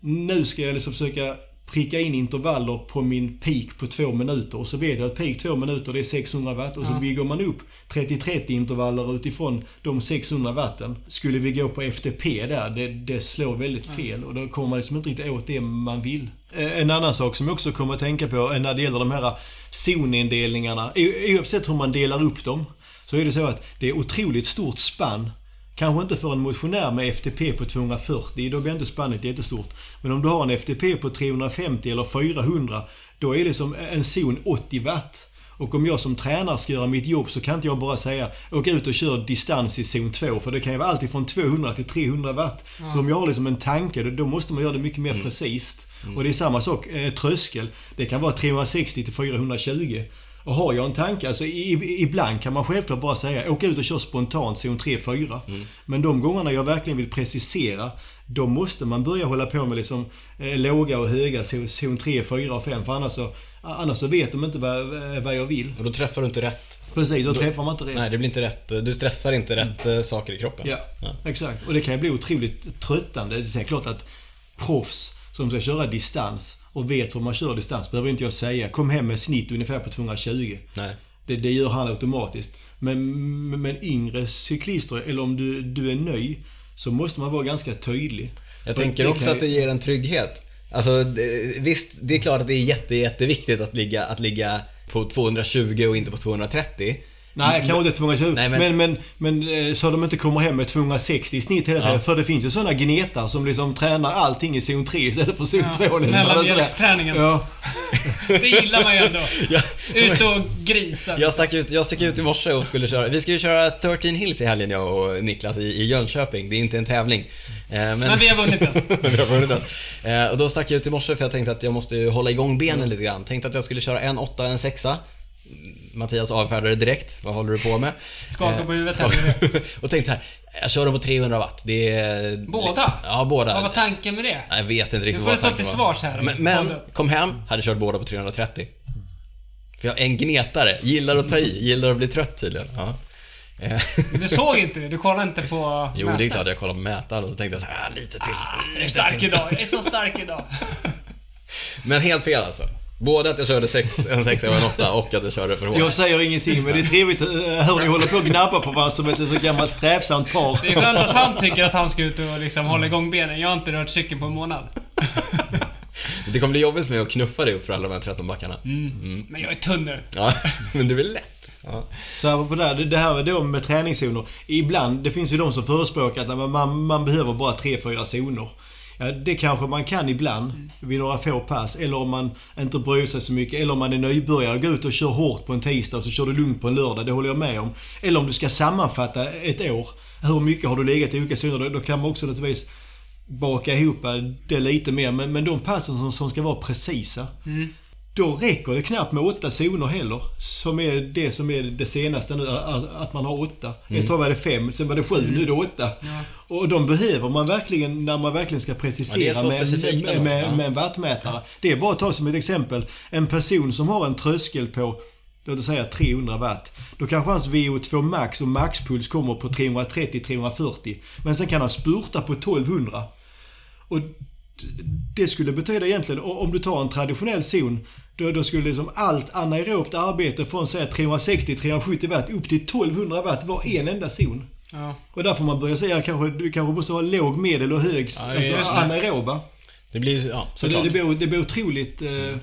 Nu ska jag liksom försöka pricka in intervaller på min peak på två minuter. Och så vet jag att peak två minuter det är 600 watt. Och så Ja. bygger man upp 30-30 intervaller utifrån de 600 watten. Skulle vi gå på FTP där, det, det slår väldigt fel. Och då kommer man liksom inte riktigt åt det man vill. Eh, En annan sak som jag också kommer att tänka på är när det gäller de här zonindelningarna. Oavsett hur man delar upp dem. Så är det så att det är otroligt stort spann. Kanske inte för en motionär med FTP på 240, då blir inte spannet jättestort. Men om du har en FTP på 350 eller 400, då är det som en zon 80 watt. Och om jag som tränare ska göra mitt jobb så kan inte jag bara säga åk ut och kör distans i zon 2. För det kan ju vara allt från 200 till 300 watt. Så om jag har liksom en tanke, då- måste man göra det mycket mer precis. Och det är samma sak, eh, tröskel. Det kan vara 360 till 420. Och har jag en tanke, alltså i, ibland kan man självklart bara säga åka ut och kör spontant zon 3-4. Men de gångerna jag verkligen vill precisera, då måste man börja hålla på med liksom eh, låga och höga zon, zon 3, 4 och 5. För annars så, annars så vet de inte vad, vad jag vill. Och då träffar du inte rätt. Precis, då träffar man inte rätt. Nej, det blir inte rätt. Du stressar inte rätt eh, saker i kroppen. Ja, exakt. Och det kan ju bli otroligt tröttande. Det är klart att proffs som ska köra distans och vet hur man kör distans behöver inte jag säga. Kom hem med snitt ungefär på 220. Nej. Det, det gör han automatiskt. Men, men yngre cyklister, eller om du, du är ny, så måste man vara ganska tydlig. Jag För tänker också kan att det ger en trygghet. Alltså, det, visst, det är klart att det är jätte, jätteviktigt att ligga, att ligga på 220 och inte på 230. Nej, kanske inte 220. Nej, men... men- Men, men, eh, så de inte kommer hem med 260 i snitt hela tiden. Ja. För det finns ju sådana gnetar som liksom tränar allting i zon 3 istället för zon Ja, 2. liksom. mellanmjölksträningen. Ja. Det gillar man ju ändå. Ja, Ut och grisa. Jag stack, ut, jag stack ut i morse och skulle köra... Vi ska ju köra 13 Hills i helgen jag och Niklas i, i Jönköping. Det är inte en tävling. Eh, men, Men vi har vunnit den. vi har vunnit den. Eh, och då stack jag ut i morse för jag tänkte att jag måste ju hålla igång benen lite grann. Tänkte att jag skulle köra en åtta, en sexa. Mattias avfärdade direkt. Vad håller du på med? Skakar på huvudet Eh, här. och tänkte så här, jag kör dem på 300 watt. Det är... Båda? Ja, båda. Vad var tanken med det? Jag vet inte riktigt får vad du stå tanken till var. svars här Men, men kom hem, hade kört båda på 330. För jag är en gnetare, gillar att ta i, gillar att bli trött tydligen. Ja. Eh, Du såg inte det? Du kollade inte på Jo, det är mätaren? klart jag kollade på mätaren och så tänkte jag så här, ah, lite till. Jag är stark idag. Jag är så stark idag. Men helt fel alltså. Både att jag körde sex, en sexa och en åtta och att jag körde för hårt. Jag säger ingenting, men det är trevligt att höra ni håller på att gnabba på varandra som ett så gammalt strävsamt par. Det är skönt att han tycker att han ska ut och liksom hålla igång benen. Jag har inte rört cykeln på en månad. Det kommer bli jobbigt för mig att knuffa dig upp för alla de här 13 backarna. Men jag är tunn nu. Ja, men det är väl lätt. Ja. Så här på det, här, det här är då med träningszoner. Ibland, det finns ju de som förespråkar att man, man behöver bara 3-4 zoner. Ja, det kanske man kan ibland, vid några få pass. Eller om man inte bryr sig så mycket. Eller om man är nybörjare. Gå ut och kör hårt på en tisdag och så kör du lugnt på en lördag. Det håller jag med om. Eller om du ska sammanfatta ett år. Hur mycket har du legat i olika zoner? Då, då kan man också naturligtvis baka ihop det lite mer. Men, men de passen som, som ska vara precisa. Då räcker det knappt med åtta zoner heller. Som är det som är det senaste nu, att man har åtta. Ett tag var det fem, sen var det sju, nu är det åtta. Och de behöver man verkligen när man verkligen ska Ja, precisera så med, med, med, Ja. med en wattmätare. Det är bara att ta som ett exempel. En person som har en tröskel på Låt oss säga 300 watt. Då kanske hans VO2 max och maxpuls kommer på 330-340. Men sen kan han spurta på 1200. Och det skulle betyda egentligen, om du tar en traditionell zon, då, då skulle liksom allt anaerobt arbete från säga 360-370 watt upp till 1200 watt vara en enda zon. Ja. Och där får man börja säga kanske, du kanske måste ha låg, medel och hög, Ja, alltså anaeroba. Det blir ja, Så det, det, blir, det blir otroligt... Eh,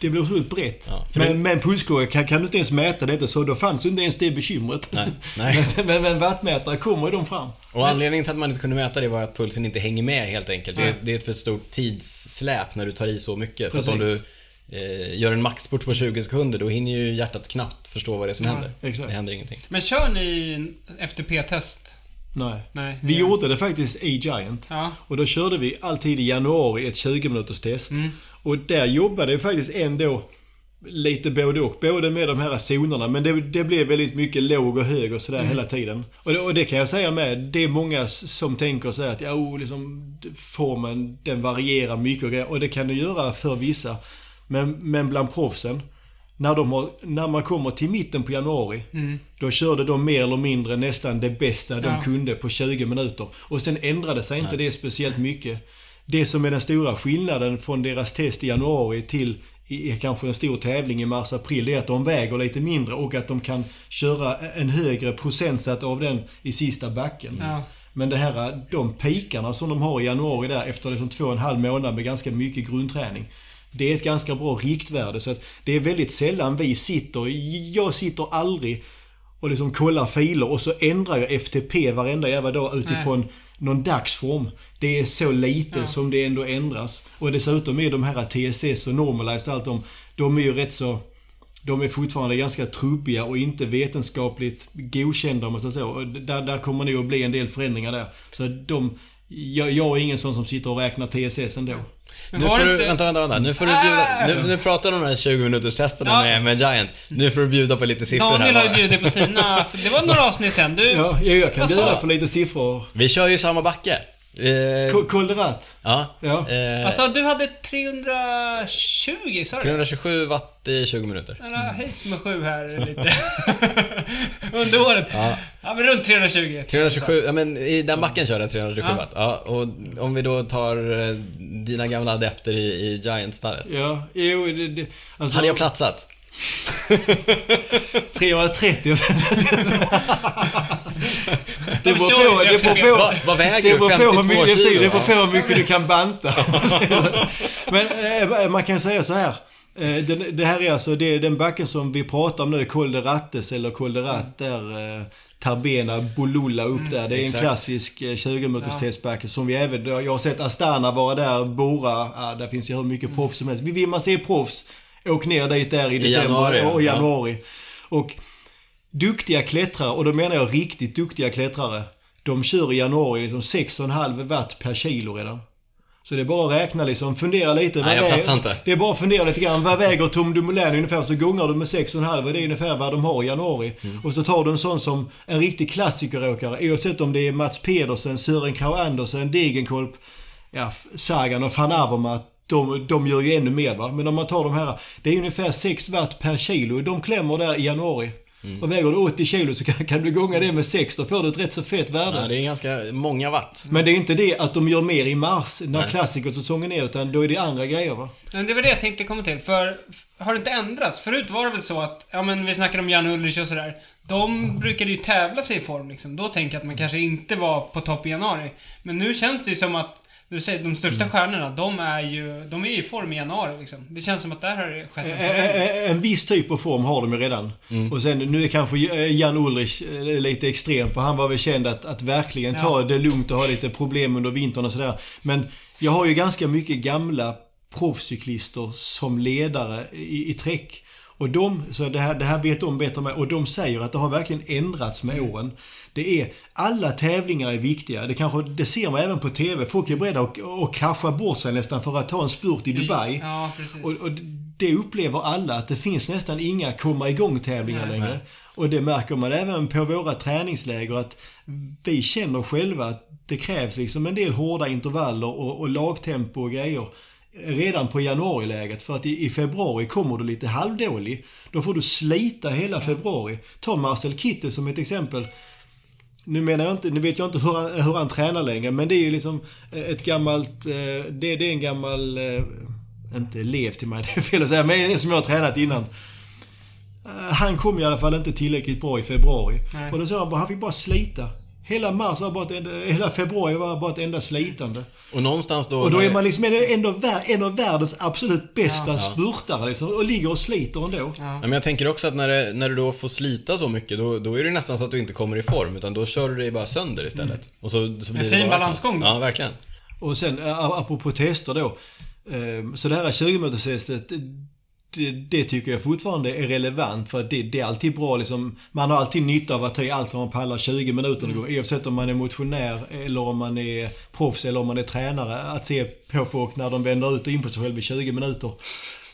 det blir otroligt brett. Ja, för men, det- men pulsklocka kan, kan du inte ens mäta detta så då fanns ju inte ens det bekymret. Nej, nej. men, men, men wattmätare kommer de fram. Och anledningen till att man inte kunde mäta det var att pulsen inte hänger med helt enkelt. Det det är ett för stort tidssläp när du tar i så mycket. För att om du Precis. Eh, gör en maxspurt på 20 sekunder, då hinner ju hjärtat knappt förstå vad det är som Ja, händer. exakt. Det händer ingenting. Men kör ni FTP-test? Nej. Nej. Vi gjorde det faktiskt i Giant. Ja. Och då körde vi alltid i januari ett 20 minuters test. Mm. Och där jobbade vi faktiskt ändå lite både och. Både med de här zonerna, men det, det blev väldigt mycket låg och hög och sådär Mm. hela tiden. Och det, och det kan jag säga med, det är många som tänker så här att ja, oh, liksom, formen den varierar mycket och, och det kan det göra för vissa. Men, men bland proffsen, när, de har, när man kommer till mitten på januari, då körde de mer eller mindre nästan det bästa de Mm. Ja. kunde på 20 minuter. Och sen ändrade sig inte det speciellt mycket. Det som är den stora skillnaden från deras test i januari till i i kanske en stor tävling i mars-april, det är att de väger lite mindre och att de kan köra en högre procentsats av den i sista backen. Ja. Men det här, de pikarna som de har i januari där efter liksom två och en halv månad med ganska mycket grundträning. Det är ett ganska bra riktvärde så att det är väldigt sällan vi sitter, jag sitter aldrig och liksom kollar filer och så ändrar jag FTP varenda jävla dag utifrån någon dagsform. Det är så lite Ja. som det ändå ändras. Och dessutom är de här TSS och Normalized och allt de, de är ju rätt så de är fortfarande ganska trubbiga och inte vetenskapligt godkända om man säger så. Där, där kommer nog att bli en del förändringar där. Så de, jag, jag är ingen sån som sitter och räknar TSS ändå. Nu får det du, inte... vänta, vänta, vänta. Nu får du Ah! bjuda, nu, nu pratar de här 20 minuters testerna Ja. med, med Giant. Nu får du bjuda på lite siffror Daniel har ju här. bjudit på sina... Det var några avsnitt sen. Du... Ja, jag, kan bjuda på lite siffror. Vi kör ju samma backe. Eh, Kolderat. ja. Ja. Eh, Alltså, du hade 320, sa du? 327 watt i 20 minuter. Den har höjts med 7 här lite. Under året. Ja. Ja, men runt 320. 327, ja men i den backen körde jag 327 Ja. watt. Ja, och om vi då tar eh, dina gamla adepter i, i Giant-stallet. Ja, jo, det, det, alltså, Hade jag platsat? 330. det beror på, det beror på, Vad, vad väger det du? beror på 52 hur mycket, precis, kilo? det beror på hur mycket du kan banta. Men eh, man kan säga så här. Eh, det här är alltså det är den backen som vi pratar om nu, Col de Rattes eller Col de Rat där. Eh, Tarbena, Bolulla upp där. Det är en klassisk eh, 20 minuters testbacke som vi även... Jag har sett Astana vara där, Bora. Ja, där finns ju hur mycket proffs som helst. Vill man se proffs, åk ner dit där i december januari, och ja. januari. Och duktiga klättrare, och då menar jag riktigt duktiga klättrare. De kör i januari liksom 6,5 watt per kilo redan. Så det är bara att räkna liksom, fundera lite. Nej, jag fattar inte. Det är bara att fundera lite grann. Vad väger Tom Dumoulin ungefär? Så gångar du med 6,5 och det är ungefär vad de har i januari. Mm. Och så tar du en sån som en riktig klassikeråkare. Oavsett om det är Mats Pedersen, Sören Kragh Andersen, Degenkolb, ja, Sagan och van Avermaet. De, de gör ju ännu mer va. Men om man tar de här. Det är ungefär 6 watt per kilo. De klämmer där i januari. Mm. Och väger du 80 kilo så kan, kan du gånga det med 6. Då får du ett rätt så fett värde. Ja, det är ganska många watt. Men det är inte det att de gör mer i mars när klassikersäsongen är. Utan då är det andra grejer va. Men det var det jag tänkte komma till. För har det inte ändrats? Förut var det väl så att, ja men vi snackade om Jan Ulrich och sådär. De brukade ju tävla sig i form liksom. Då tänker jag att man kanske inte var på topp i januari. Men nu känns det ju som att, du säger, de största stjärnorna, de är ju, de är i form i januari liksom. Det känns som att där har det skett en förändring. En viss typ av form har de ju redan. Och sen nu är kanske eh, Jan Ulrich eh, lite extrem för han var väl känd att, att verkligen ta Ja. det lugnt och ha lite problem under vintern och sådär. Men jag har ju ganska mycket gamla proffscyklister som ledare i, i träck. Och de, så det här, det här vet de bättre med, och de säger att det har verkligen ändrats med åren. Det är, alla tävlingar är viktiga. Det kanske, det ser man även på TV. Folk är beredda att, krascha bort sig nästan för att ta en spurt i Dubai. Ja. Och, och det upplever alla, att det finns nästan inga komma igång-tävlingar Nej. längre. Och det märker man även på våra träningsläger att vi känner själva att det krävs liksom en del hårda intervaller och, och lagtempo och grejer redan på januariläget. För att i, i februari kommer du lite halvdålig. Då får du slita hela februari. Ta Marcel Kittel som ett exempel. Nu menar jag inte, nu vet jag inte hur han, hur han tränar längre, men det är ju liksom ett gammalt, eh, det, det är en gammal, eh, inte elev till mig, det är fel att säga, men en som jag har tränat innan. Eh, Han kom i alla fall inte tillräckligt bra i februari. Nej. Och då sa han bara, han fick bara slita. Hela mars var bara ett enda, hela februari var bara ett enda slitande. Och någonstans då... Och då är man liksom ändå en av världens absolut bästa spurtare liksom, och ligger och sliter ändå. Ja. Ja, men jag tänker också att när, det, när du då får slita så mycket, då, då är det nästan så att du inte kommer i form, utan då kör du dig bara sönder istället. Och så, så blir En det fin bara balansgång då. Ja, verkligen. Och sen apropå tester då. eh, Så det här 20 minuterstestet det, det tycker jag fortfarande är relevant för att det, det är alltid bra liksom. Man har alltid nytta av att ta i allt vad man pallar 20 minuter mm. Oavsett om man är motionär eller om man är proffs eller om man är tränare. Att se på folk när de vänder ut och in på sig själv i 20 minuter.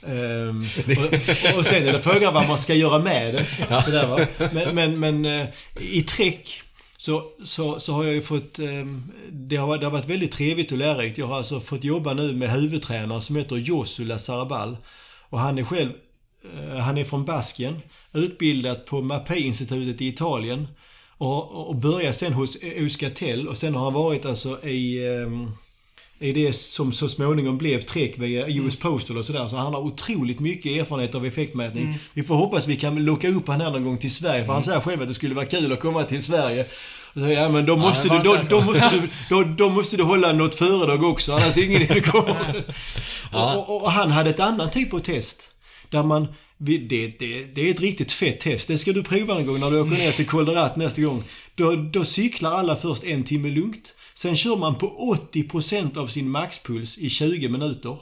Ehm, och, och sen är det frågan vad man ska göra med det. Sådär, va? Men, men, men eh, i träck så, så, så har jag ju fått... ehm, Det har, det har varit väldigt trevligt och lärorikt. Jag har alltså fått jobba nu med huvudtränaren som heter Josula Sarabal. Och han är själv... eh, Han är från Baskien. Utbildad på MAPI-institutet i Italien. Och, och började sen hos Euskatel och sen har han varit alltså i... ehm, i det som så småningom blev Trek via US Postal och sådär. Så han har otroligt mycket erfarenhet av effektmätning. Vi får hoppas vi kan locka upp han här någon gång till Sverige. För han säger själv att det skulle vara kul att komma till Sverige. Ja, men då måste, men du, då, då, måste du, då, då måste du hålla något föredrag också, annars är ingen idé. Ja. Och, och, och han hade ett annat typ av test. Där man, det, det, det är ett riktigt fett test. Det ska du prova någon gång när du åker ner till Col de Rat nästa gång. Då, då cyklar alla först en timme lugnt. Sen kör man på 80% av sin maxpuls i 20 minuter.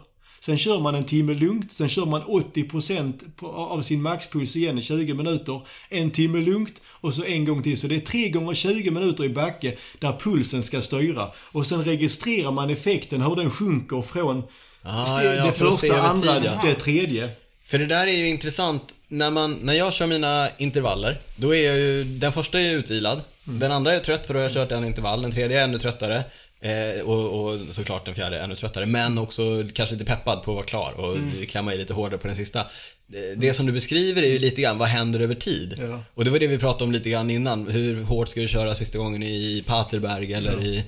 Sen kör man en timme lugnt, sen kör man 80% på, av sin maxpuls igen i 20 minuter. En timme lugnt och så en gång till. Så det är 3 gånger 20 minuter i backe där pulsen ska styra. Och sen registrerar man effekten, hur den sjunker från Ah, ja, ja, det första, andra, det tredje. För det där är ju intressant. När, man, när jag kör mina intervaller, då är jag ju, den första är utvilad. Den andra är trött för då har jag kört en intervall. Den tredje är ännu tröttare. Eh, och, och såklart den fjärde är ännu tröttare. Men också kanske lite peppad på att vara klar och klämma i lite hårdare på den sista. Det- Det som du beskriver är ju lite grann vad händer över tid. Ja. Och det var det vi pratade om lite grann innan. Hur hårt ska du köra sista gången i Paterberg eller i...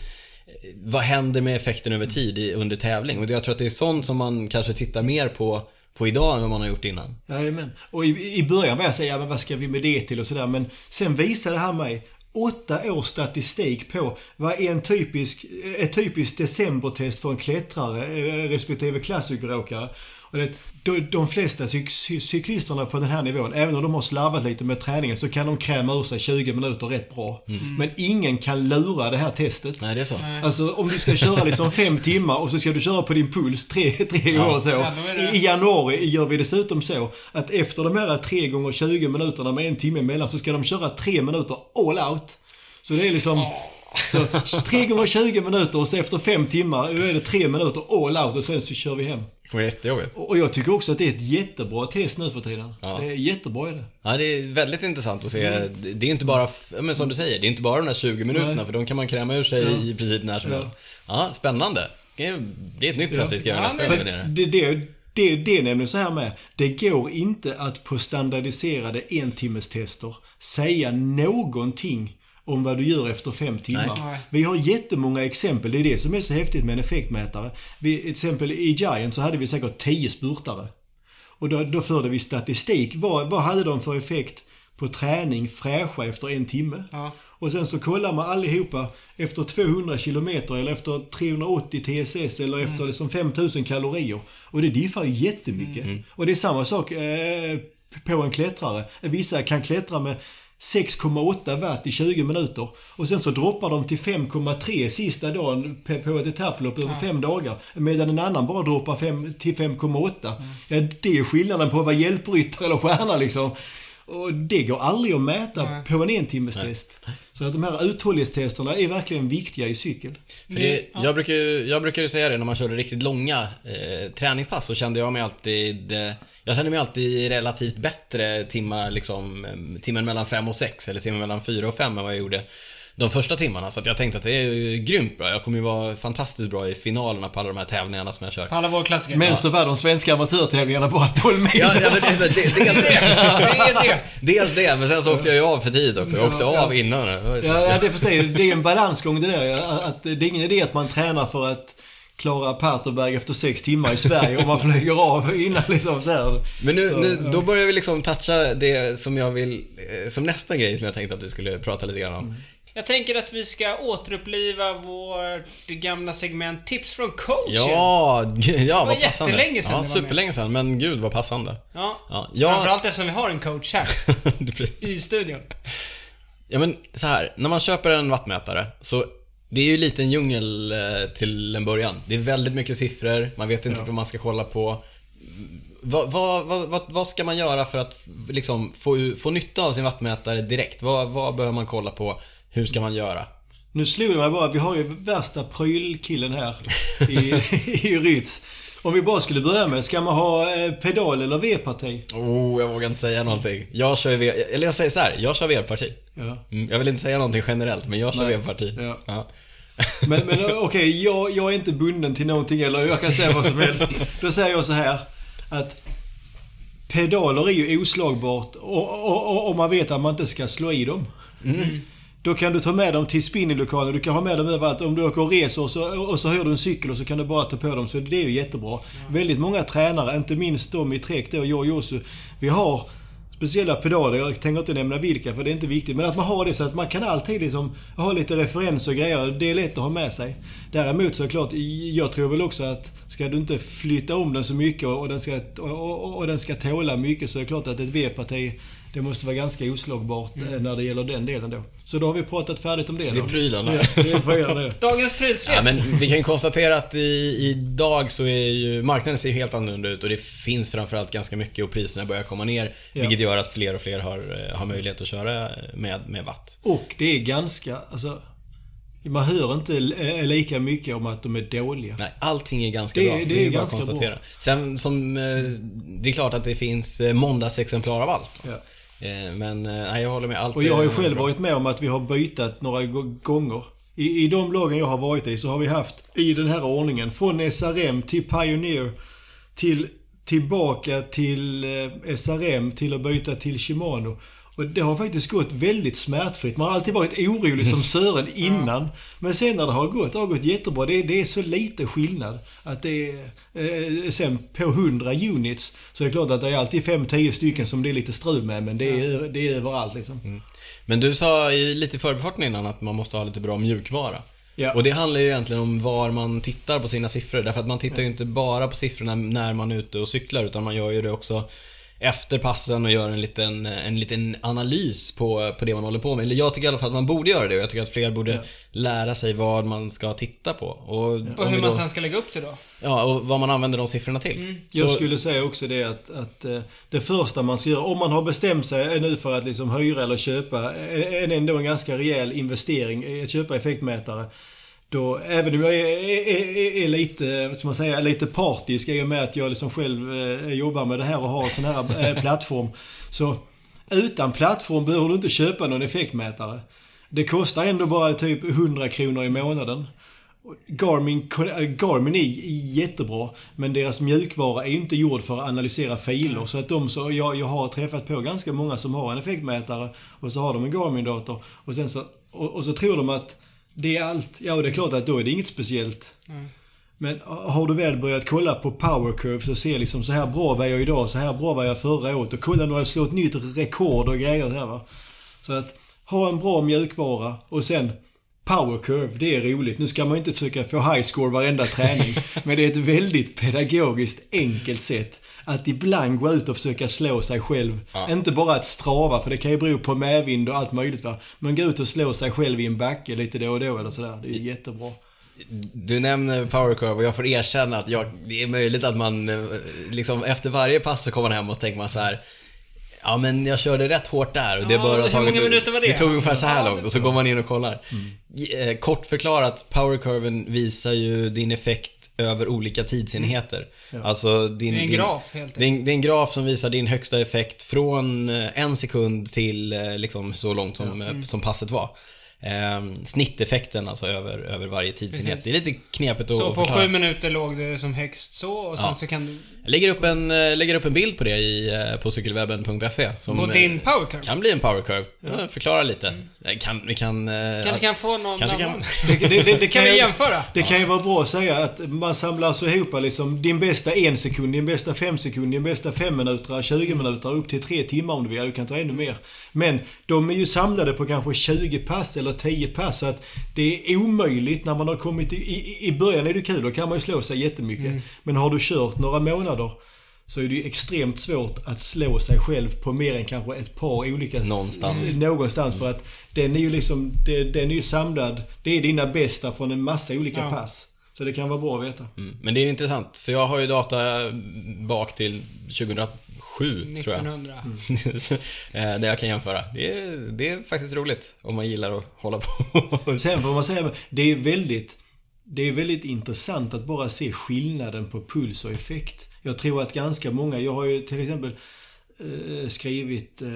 Vad händer med effekten över tid i, under tävling? Och jag tror att det är sånt som man kanske tittar mer på, på idag än vad man har gjort innan. Jajamän. Och i, i början var jag säga, ja, men vad ska vi med det till och sådär. Men sen visade det här mig åtta års statistik på vad är en typisk, ett typiskt decembertest för en klättrare eh, respektive klassikeråkare. Och det, de, de flesta cyk, cyklisterna på den här nivån, även om de har slarvat lite med träningen, så kan de kräma ur sig 20 minuter rätt bra. Mm. Men ingen kan lura det här testet. Nej, det är så. Alltså om du ska köra liksom fem timmar och så ska du köra på din puls tre, tre ja. gånger så. Ja, I, I januari gör vi dessutom så att efter de här 3 gånger 20 minuterna med en timme emellan så ska de köra 3 minuter all out. Så det är liksom... Oh. Så 3 gånger 20 minuter och så efter 5 timmar, då är det 3 minuter all out och sen så kör vi hem. Det var jättejobbigt. Och jag tycker också att det är ett jättebra test nu för tiden. Ja. Det är jättebra är det. Ja, det är väldigt intressant att se. Mm. Det är inte bara, men som du säger, det är inte bara de där 20 minuterna Nej. för de kan man kräma ur sig ja. i princip när som helst. Ja, spännande. Det är, ett nytt test vi ska göra nästa gång. Det, det, det, det är nämligen så här med. Det går inte att på standardiserade entimmestester säga någonting om vad du gör efter fem timmar. Nej. Vi har jättemånga exempel. Det är det som är så häftigt med en effektmätare. Vi, till exempel i Giant så hade vi säkert 10 spurtare. Och då, då förde vi statistik. Vad, vad hade de för effekt på träning fräscha efter en timme? Ja. Och sen så kollar man allihopa efter 200 km eller efter 380 TSS eller efter mm. liksom 5000 kalorier. Och det diffar jättemycket. Mm. Och det är samma sak eh, på en klättrare. Vissa kan klättra med 6,8 watt i 20 minuter. Och sen så droppar de till 5,3 sista dagen på ett etapplopp över ja. fem dagar. Medan en annan bara droppar fem, till 5,8. Mm. Ja, det är skillnaden på att vara hjälpryttare eller stjärna liksom. Och det går aldrig att mäta Nej. på en entimmestest. Så att de här uthållighetstesterna är verkligen viktiga i cykel. För det, jag, brukar, jag brukar ju säga det när man körde riktigt långa eh, träningspass så kände jag mig alltid eh, jag kände mig alltid relativt bättre timmar, liksom, eh, timmen mellan 5 och 6 eller timmen mellan 4 och 5 än vad jag gjorde de första timmarna. Så jag tänkte att det är grymt bra. Jag kommer ju vara fantastiskt bra i finalerna på alla de här tävlingarna som jag kör. På alla våra klassiker. Men så var de svenska amatörtävlingarna bara 12 mil. Ja, ja men det, det, dels, det, är det. dels det, men sen så åkte jag ju av för tidigt också. Jag åkte ja, av innan. Ja, ja, det är precis. Det är en balansgång det där. Att det är ingen idé att man tränar för att klara Paterberg efter sex timmar i Sverige och man flyger av innan liksom så här. Men nu, så, nu då börjar vi liksom toucha det som jag vill, eh, som nästa grej som jag tänkte att vi skulle prata lite grann om. Mm. Jag tänker att vi ska återuppliva vårt gamla segment Tips från coachen. Ja, ja vad passande. Det var jättelänge sedan Ja, superlänge sedan, men gud vad passande. Ja, ja jag... framförallt eftersom vi har en coach här. I studion. Ja men så här, när man köper en wattmätare så det är ju lite en djungel eh, till en början. Det är väldigt mycket siffror, man vet inte ja. vad man ska kolla på. Vad, vad, vad, vad, ska man göra för att liksom få, få nytta av sin wattmätare direkt? Vad, vad behöver man kolla på? Hur ska man göra? Nu slog det mig bara, vi har ju värsta prylkillen här i, i Rytz. Om vi bara skulle börja med, ska man ha eh, pedal eller V-parti? Oh, jag vågar inte säga någonting. Jag kör V, eller jag säger så här, jag kör V-parti. Ja. Mm, jag vill inte säga någonting generellt, men jag kör V-parti. Ja. Ja. Men, men okej, okay, jag, jag är inte bunden till någonting eller jag kan säga vad som helst. Då säger jag så här att pedaler är ju oslagbart om man vet att man inte ska slå i dem. Mm. Då kan du ta med dem till spinninglokalen, du kan ha med dem överallt. Om du åker och reser och så, och så hyr du en cykel och så kan du bara ta på dem. Så det är ju jättebra. Mm. Väldigt många tränare, inte minst de i Trek då, jag och Josu. Vi har speciella pedaler. Jag tänker inte nämna vilka för det är inte viktigt. Men att man har det så att man kan alltid liksom ha lite referenser och grejer. Det är lätt att ha med sig. Däremot så är det klart, jag tror väl också att ska du inte flytta om den så mycket och den ska, och, och, och den ska tåla mycket så är det klart att ett V-parti det måste vara ganska oslagbart mm. Eh, när det gäller den delen då. Så då har vi pratat färdigt om det. Det är prylarna. Ja, det är Dagens prylsvep. Ja, men vi kan ju konstatera att i, idag så är ju marknaden ser ju helt annorlunda ut och det finns framförallt ganska mycket och priserna börjar komma ner. Ja. Vilket gör att fler och fler har, eh, har möjlighet att köra med, med watt. Och det är ganska, alltså man hör inte eh, lika mycket om att de är dåliga. Nej, allting är ganska det, bra. Det, det är, är ganska konstatera. bra. Sen som, det är klart att det finns måndagsexemplar av allt. Ja. Eh, men eh, nej, jag håller med. Allt och jag har ju själv bra. varit med om att vi har bytt några gånger. I, I de lagen jag har varit i så har vi haft i den här ordningen från SRM till Pioneer till tillbaka till eh, SRM till att byta till Shimano. Och det har faktiskt gått väldigt smärtfritt. Man har alltid varit orolig som Sören innan. Ja. Men sen när det har gått, det har gått jättebra. Det det är så lite skillnad. Att det är, eh, sen på 100 units så är det klart att det är alltid 5-10 stycken som det är lite strul med. Men det är, det är överallt liksom. Mm. Men du sa i lite förbifarten innan att man måste ha lite bra mjukvara. Ja. Och det handlar ju egentligen om var man tittar på sina siffror. Därför att man tittar ju inte bara på siffrorna när man är ute och cyklar, utan man gör ju det också efter passen och gör en liten, en liten analys på, på det man håller på med. Eller jag tycker i alla fall att man borde göra det och jag tycker att fler borde lära sig vad man ska titta på. Och, Och om hur vi man då, sen ska lägga upp det då. Ja, och vad man använder de siffrorna till. Jag Så- skulle säga också det att, att eh, det första man ska göra, om man har bestämt sig nu för att liksom hyra eller köpa, är är ändå en ganska rejäl investering i att köpa effektmätare. Då, även om jag är, är, är, är lite, ska man säga, lite partisk i och med att jag liksom själv eh, jobbar med det här och har en sån här eh, plattform. Så utan plattform behöver du inte köpa någon effektmätare. Det kostar ändå bara typ 100 kronor i månaden. Garmin, äh, Garmin är jättebra, men deras mjukvara är inte gjord för att analysera filer. Så att de så, jag, jag har träffat på ganska många som har en effektmätare och så har de en Garmin-dator och sen så, och, och så tror de att det är allt. Ja, och det är klart att då är det inget speciellt. Men har du väl börjat kolla på power curves och se liksom så här bra var jag idag, så här bra var jag förra året och kolla när jag slår ett nytt rekord och grejer här va. Så att ha en bra mjukvara och sen Power curve, det är roligt. Nu ska man inte försöka få high score varenda träning. men det är ett väldigt pedagogiskt enkelt sätt att ibland gå ut och försöka slå sig själv. Ja. Inte bara att strava, för det kan ju bero på medvind och allt möjligt va. Men gå ut och slå sig själv i en backe lite då och då eller sådär. Det är jättebra. Du nämner power curve och jag får erkänna att jag, det är möjligt att man eh, liksom efter varje pass så kommer man hem och så tänker man så här. Ja men jag körde rätt hårt där och det Ja, bör ha hur tagit... många minuter var det? Det tog ungefär så här långt och så går man in och kollar. Eh, Kort förklarat, powercurven visar ju din effekt över olika tidsenheter. Alltså din... Det är en din, graf helt det är, en, det är en graf som visar din högsta effekt från eh, en sekund till eh, liksom så långt som, eh, som passet var. Eh, snitteffekten alltså över, över varje tidsenhet. Precis. Det är lite knepigt att Så på förklara. sju minuter låg det som högst så och sen Ja. så kan du... Jag lägger upp en, eh, lägger upp en bild på det i, eh, på cykelwebben.se. som, På eh, din powercurve. Kan bli en powercurve. Ja, förklara lite. Eh, Kan, vi kan... eh, Kanske kan få någon Kanske kan-. Det, det, det, Kan vi jämföra? Det kan ju vara bra att säga att man samlar så ihop liksom din bästa en sekund, din bästa fem sekund, din bästa fem minuter, 20 minuter, upp till tre timmar om du vill. Du kan ta ännu mer. Men de är ju samlade på kanske 20 pass eller 10 pass. Så att det är omöjligt när man har kommit i, i, i början är det kul, då kan man ju slå sig jättemycket. Men har du kört några månader så är det ju extremt svårt att slå sig själv på mer än kanske ett par olika... Någonstans. Någonstans för att den är ju liksom, det- den är ju samlad. Det är dina bästa från en massa olika Ja. pass. Så det kan vara bra att veta. Mm. Men det är intressant, för jag har ju data bak till 2007, tror jag. 1900. Eh, där jag kan jämföra. Det är, det är faktiskt roligt om man gillar att hålla på. Sen får man säga, det är väldigt, det är väldigt intressant att bara se skillnaden på puls och effekt. Jag tror att ganska många, jag har ju till exempel eh, skrivit eh,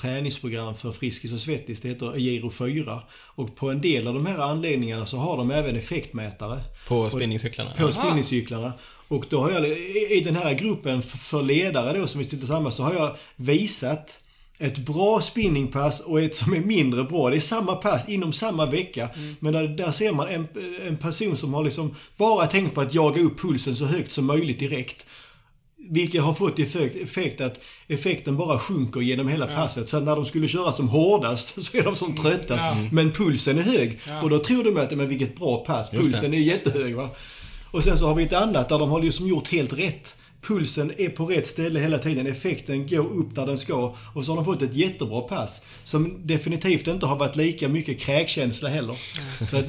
träningsprogram för Friskis och Svettis. Det heter Giro 4. Och på en del av de här anläggningarna så har de även effektmätare. på spinningcyklarna. På spinningcyklarna. Och då har jag, i den här gruppen för ledare då som vi sitter tillsammans, så har jag visat ett bra spinningpass och ett som är mindre bra. Det är samma pass inom samma vecka. Men där, där ser man en, en person som har liksom bara tänkt på att jaga upp pulsen så högt som möjligt direkt. Vilket har fått effekt, effekt att effekten bara sjunker genom hela passet. Så när de skulle köra som hårdast så är de som tröttast. Ja. Men pulsen är hög. Ja. Och då tror de att, men vilket bra pass. Pulsen är jättehög va. Och sen så har vi ett annat där de har liksom gjort helt rätt. Pulsen är på rätt ställe hela tiden. Effekten går upp där den ska. Och så har de fått ett jättebra pass. Som definitivt inte har varit lika mycket kräkkänsla heller. Så att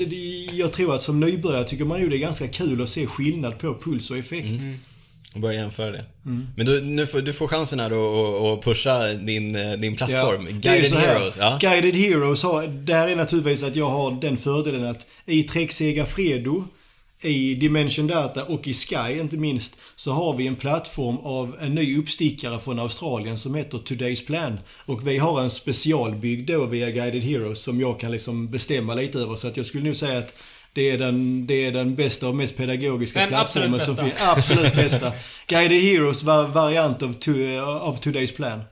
jag tror att som nybörjare tycker man ju det är ganska kul att se skillnad på puls och effekt. Och börja jämföra det. Men du, nu får, du får chansen här då att- pusha din, eh, din plattform. ju Guided. Heroes. Ja. Guided Heroes har, där är naturligtvis att jag har den fördelen att i Trek Fredo, i Dimension Data och i Sky inte minst, så har vi en plattform av en ny uppstickare från Australien som heter Today's Plan. Och vi har en specialbyggd då via Guided Heroes som jag kan liksom bestämma lite över. Så att jag skulle nog säga att det är den, det är den bästa och mest pedagogiska Den plattformen absolut som bästa. finns. Absolut bästa. Guided Heroes var variant av, to, av Today's Plan.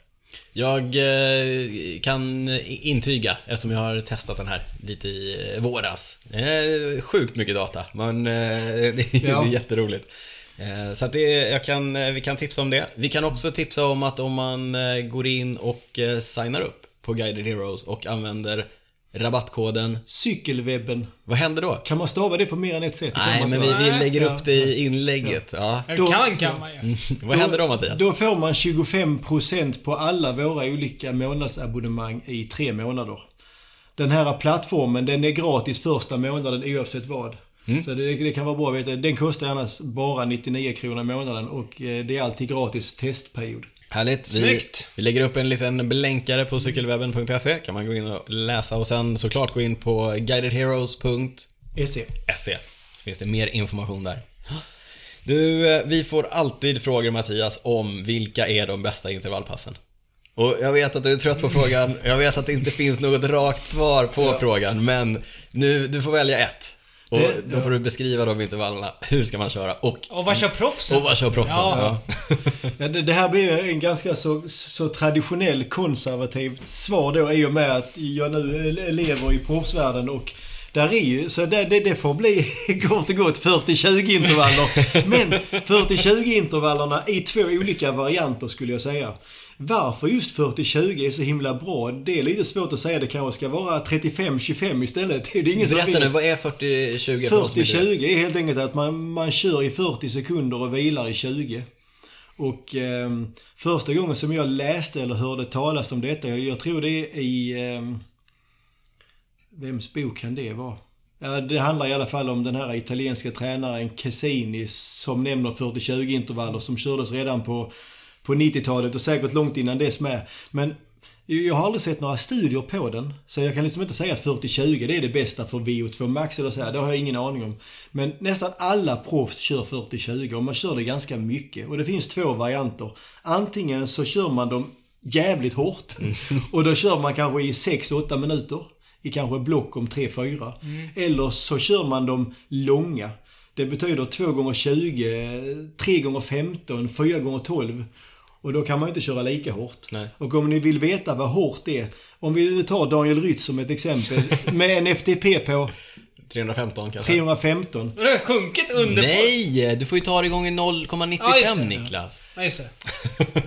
Jag eh, kan intyga, eftersom jag har testat den här lite i eh, våras. Sjukt mycket data, men eh, det, är- Ja. jätteroligt. Så att det, jag kan, vi kan tipsa om det. Vi kan också tipsa om att om man går in och signar upp på Guided Heroes och använder rabattkoden. Cykelwebben. Vad händer då? Kan man stava det på mer än ett sätt? Nej, man men vi, vi lägger Ja. upp det i inlägget. Ja. Eller Då- kan kan man ju. Vad händer då Mattias? Då får man 25% på alla våra olika månadsabonnemang i tre månader. Den här plattformen, den är gratis första månaden oavsett vad. Mm. Så det, det kan vara bra att veta. Den kostar annars bara 99 kronor i månaden och eh, det är alltid gratis testperiod. Härligt. Vi, Snyggt. vi lägger upp en liten blänkare på cykelwebben.se. Kan man gå in och läsa och sen såklart gå in på guidedheroes.se. SE. Så finns det mer information där. Du, eh, vi får alltid frågor Mattias om vilka är de bästa intervallpassen? Och jag vet att du är trött på frågan, jag vet att det inte finns något rakt svar på frågan, men nu, du får välja ett. Och Det- då får du beskriva de intervallerna. Hur ska man köra? Och, Och vad kör proffsen? och vad kör proffsen? Ja. Ja. Det här blir en ganska så, så traditionell konservativt svar då i och med att jag nu lever i proffsvärlden och där är ju, så det, det, det får bli kort och gott 40-20 intervaller. Men 40-20 intervallerna i två olika varianter skulle jag säga. Varför just 40-20 är så himla bra, det är lite svårt att säga. Det kanske ska vara 35-25 istället. Det är ingen som Berätta vet. nu, vad är 40-20 för oss som inte vet? 40-20 är helt enkelt att man, man kör i 40 sekunder och vilar i 20. Och eh, första gången som jag läste eller hörde talas om detta, jag, jag tror det är i... Eh, vems bok kan det vara? Ja, det handlar i alla fall om den här italienska tränaren Cassini som nämner 40-20 intervaller som kördes redan på, på 90-talet och säkert långt innan dess med. Men jag har aldrig sett några studier på den. Så jag kan liksom inte säga att 40-20 det är det bästa för VO2 Max eller så här. Det har jag ingen aning om. Men nästan alla proffs kör 40-20 och man kör det ganska mycket. Och det finns två varianter. Antingen så kör man dem jävligt hårt. Och då kör man kanske i 6-8 minuter. I kanske block om 3-4. Eller så kör man dem långa. Det betyder 2 gånger 20, 3 gånger 15, 4 gånger 12. Och då kan man ju inte köra lika hårt. Nej. Och om ni vill veta vad hårt det är. Om vi nu tar Daniel Rytz som ett exempel. Med en FTP på 315 kanske? 315. Det har sjunkit under... Nej! Du får ju ta det gånger 0,95 Ja. Niklas. Ja, just det.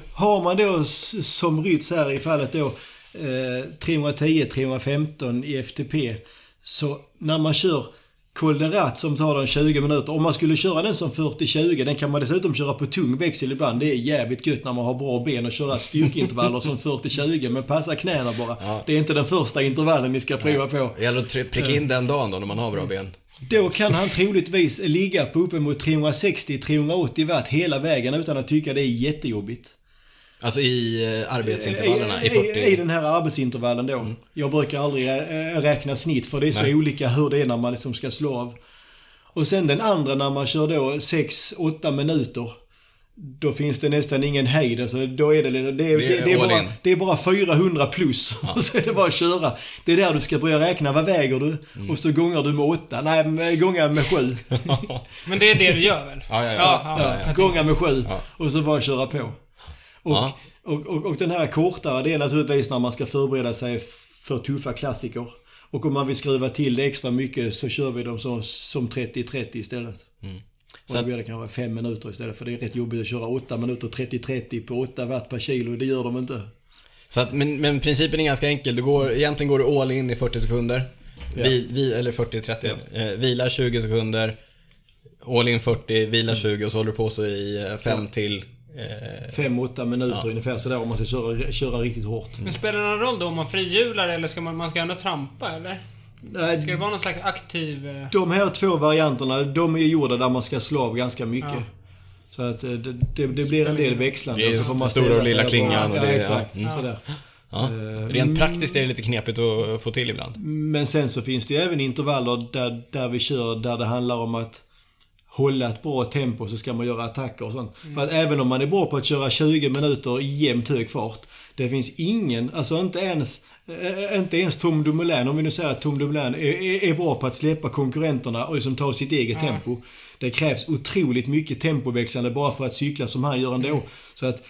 Har man då som Rytz här i fallet då eh, 310-315 i FTP. Så när man kör Kolderat som tar den 20 minuter. Om man skulle köra den som 40-20, den kan man dessutom köra på tung växel ibland. Det är jävligt gött när man har bra ben och köra styrkeintervaller som 40-20. Men passa knäna bara. Ja. Det är inte den första intervallen ni ska prova på. Det gäller att pricka in den dagen då när man har bra ben. Då kan han troligtvis ligga på uppemot 360-380 watt hela vägen utan att tycka det är jättejobbigt. Alltså i eh, arbetsintervallerna, i 40... I, i den här arbetsintervallen då. Jag brukar aldrig äh, räkna snitt för det är så Nej. olika hur det är när man liksom ska slå av. Och sen den andra när man kör då 6-8 minuter. Då finns det nästan ingen hejd. Alltså, då är det, det, det, det, är det, är bara, in. det är bara 400 plus. Och så är det bara att köra. Det är där du ska börja räkna. Vad väger du? Mm. Och så gångar du med 8. Nej, gångar med 7. Men det är det du gör väl? Ja, ja, ja. ja, Ja, ja. gånger med 7. Ja. Och så bara köra på. Och, Ja. och, och, och den här kortare, det är naturligtvis när man ska förbereda sig för tuffa klassiker. Och om man vill skruva till det extra mycket så kör vi dem som, som 30-30 istället. Och Så att- blir det kanske 5 minuter istället för det är rätt jobbigt att köra 8 minuter 30-30 på 8 watt per kilo. Det gör de inte. Så att, men, men principen är ganska enkel. Du går, egentligen går du all in i 40 sekunder. Ja. Vi, vi, eller 40-30. Eh, vilar 20 sekunder. All in 40, vilar 20 och så håller du på så i 5 till... Eh, 5-8 minuter ungefär sådär om man ska köra, köra riktigt hårt. Men spelar det någon roll då om man frihjular eller ska man, man ska ändå trampa eller? Nej, Ska det vara någon slags aktiv... eh, De här två varianterna, de är gjorda där man ska slå av ganska mycket. Ja. Så att eh, det, det, det blir en del växlande. Det är så stora och lilla klingan och det är- Ja, exakt. ja, mm. Sådär. ja. Rent praktiskt är det lite knepigt att få till ibland. Men sen så finns det ju även intervaller där, där vi kör där det handlar om att hålla ett bra tempo så ska man göra attacker och sånt. För att även om man är bra på att köra 20 minuter i jämnt hög fart. Det finns ingen, alltså inte ens eh, inte ens Tom Dumoulin, om vi nu säger att Tom Dumoulin är, är, är bra på att släppa konkurrenterna och liksom ta sitt eget Ja. tempo. Det krävs otroligt mycket tempoväxlande bara för att cykla som han gör ändå. Så att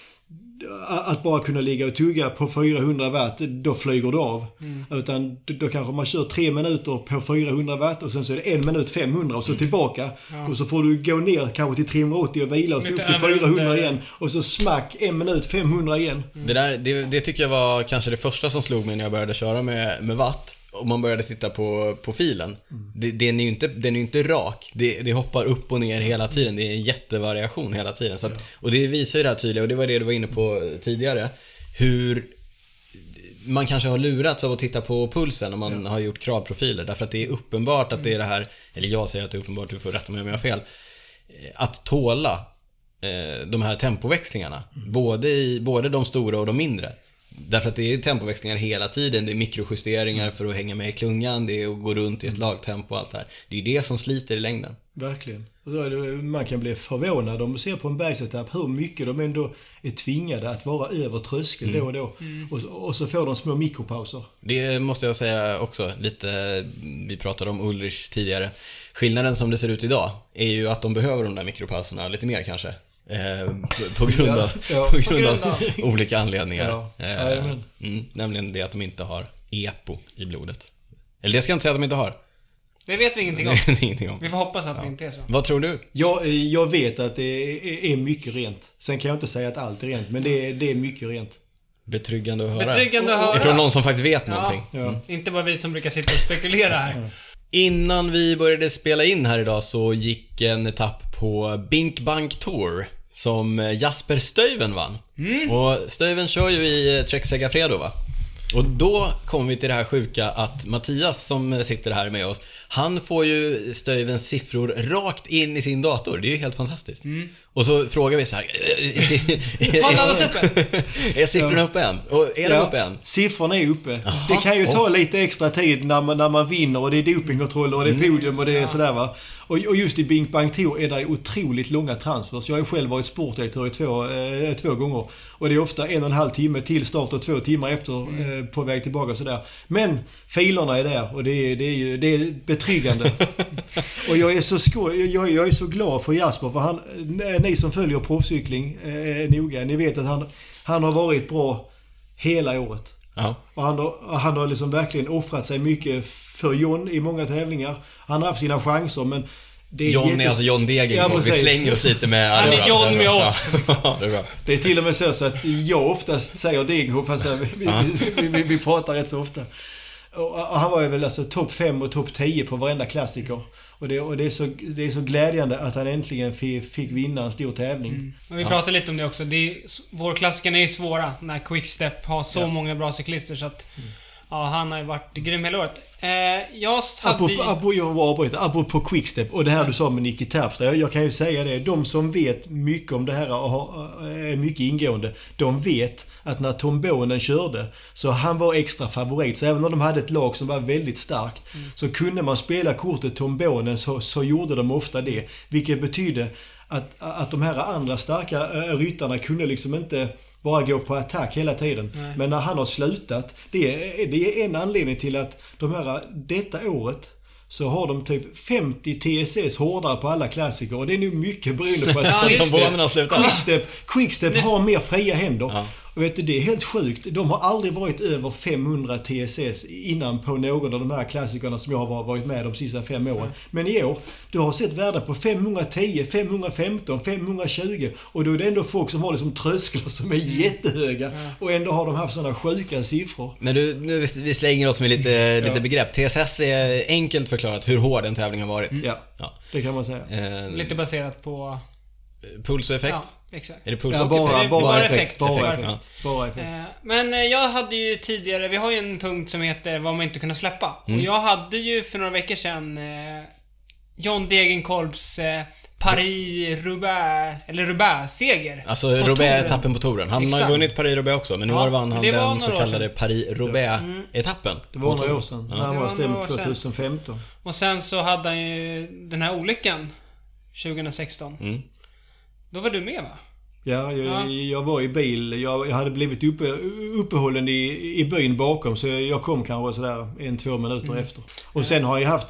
att bara kunna ligga och tugga på 400 watt, då flyger du av. Utan då, kanske man kör tre minuter på 400 watt och sen så är det en minut 500 och så tillbaka. Ja. Och så får du gå ner kanske till 380 och vila och så upp till över 400 under. igen. Och så smack, en minut 500 igen. Det, där, det, det tycker jag var kanske det första som slog mig när jag började köra med, med watt. Om man började titta på, på filen, det, den är ju inte, den är inte rak. Det, det hoppar upp och ner hela tiden. Det är en jättevariation hela tiden. Att, och det visar ju det här tydliga, och det var det du var inne på tidigare. Hur man kanske har lurats av att titta på pulsen om man har gjort kravprofiler. Därför att det är uppenbart att det är det här, eller jag säger att det är uppenbart, du får rätta mig om jag har fel. eh, Att tåla eh, de här tempoväxlingarna. Både, i, både de stora och de mindre. Därför att det är tempoväxlingar hela tiden. Det är mikrojusteringar för att hänga med i klungan. Det är att gå runt i ett lagtempo och allt det här. Det är ju det som sliter i längden. Verkligen. Man kan bli förvånad om man ser på en bergsetapp hur mycket de ändå är tvingade att vara över tröskeln då och då. Och, så- och så får de små mikropauser. Det måste jag säga också, lite, vi pratade om Ulrich tidigare. Skillnaden som det ser ut idag är ju att de behöver de där mikropauserna lite mer kanske. Eh, på, på grund av, Ja, på ja. grund grund av olika anledningar. Ja, Eh, mm, nämligen det att de inte har EPO i blodet. Eller det ska jag inte säga att de inte har. Det vet vi ingenting om. ingenting om. Vi får hoppas att det inte är så. Vad tror du? Jag, jag vet att det är, är mycket rent. Sen kan jag inte säga att allt är rent, men det är, det är mycket rent. Betryggande att höra. Betryggande att höra. Ifrån någon som faktiskt vet Ja. någonting. Ja. Inte bara vi som brukar sitta och spekulera här. Innan vi började spela in här idag så gick en etapp på Bink Bank Tour som Jasper Stuyven vann. Och Stuyven kör ju i eh, Trek Segafredo va? Och då kom vi till det här sjuka att Mattias som sitter här med oss, han får ju Stuyvens siffror rakt in i sin dator. Det är ju helt fantastiskt. Och så frågar vi så här, Har han laddat upp en? är siffrorna uppe än? Och är de uppe än? Siffrorna är uppe. det kan ju ta lite extra tid när man, när man vinner och det är dopingkontroller och det är Mm. podium och det är sådär va. Och, och just i Bink Bang Tour är det otroligt långa transfers. Jag har ju själv varit sportdirektör i två, eh, två gånger. Och det är ofta en och en halv timme till start och två timmar efter Mm. eh, på väg tillbaka och sådär. Men filerna är där och det är, det är ju det är betryggande. och jag är så skoj, jag, jag är så glad för Jasper för han, ni som följer proffscykling eh, noga, ni vet att han, han har varit bra hela året. Ja. Och han har, han har liksom verkligen offrat sig mycket för John i många tävlingar. Han har haft sina chanser men... Det är, John är alltså John Ja, Degenkolb. vi slänger oss lite med... Han är John med oss, liksom. Ja, det är bra. Det är till och med så, så att jag oftast säger Degenhoff, fast vi, vi, vi, vi pratar rätt så ofta. Och, han var ju väl alltså topp 5 och topp 10 på varenda klassiker. Och, det, och det, är så, det är så glädjande att han äntligen fick, vinna en stor tävling. Och vi pratade lite om det också. Det är, vårklassikerna är ju svåra när Quickstep har så många bra cyklister så att... Ja, han har ju varit grym hela året. Eh, jag hade ju... Apropå, apropå, jag var avbryter, apropå Quickstep och det här du sa med Nicky Terpstra. Jag, kan ju säga det. De som vet mycket om det här och har, är mycket ingående. De vet att när Tom Bonen körde så han var extra favorit. Så även om de hade ett lag som var väldigt starkt så kunde man spela kortet Tom Bonen så, så gjorde de ofta det. Vilket betydde att, att de här andra starka äh, ryttarna kunde liksom inte bara gå på attack hela tiden. Nej. Men när han har slutat, det är, det är en anledning till att de här, detta året så har de typ 50 TSS hårdare på alla klassiker och det är nog mycket beroende på att Ja, slutat. Quickstep, Quickstep har mer fria händer. Ja. Och vet du, det är helt sjukt. De har aldrig varit över 500 TSS innan på någon av de här klassikerna som jag har varit med de sista fem åren. Men i år, du har sett värden på 510, 515, 520 och då är det ändå folk som har liksom trösklar som är jättehöga och ändå har de haft sådana sjuka siffror. Men du, nu vi- slänger oss med lite, lite begrepp. TSS är enkelt förklarat hur hård en tävling har varit. Ja, Ja. det kan man säga. Eh, Lite baserat på... puls och effekt? Ja, exakt. Är det puls Ja, och bara- effekt? bara effekt. Bara Bara effekt. Ja. Bara effekt. Eh, Men eh, jag hade ju tidigare, vi har ju en punkt som heter vad man inte kunde släppa. Mm. Och jag hade ju för några veckor sedan eh, John Degenkolbs eh, Paris-Roubaix, eller Roubaix-seger. Alltså Roubaix-etappen på touren. Han har Exakt. ju vunnit Paris-Roubaix också, men nu Ja, har vann han var den så år kallade. Paris-Roubaix-etappen. Det var på några touren. år sedan. Ja. Det var stämt några år sedan. 2015. Och sen så hade han ju den här olyckan 2016. Mm. Då var du med va? Ja, jag, Ja. jag var i bil. Jag, jag hade blivit uppe, uppehållen i, i byn bakom så jag kom kanske sådär en, två minuter Mm. efter. Och sen har jag haft,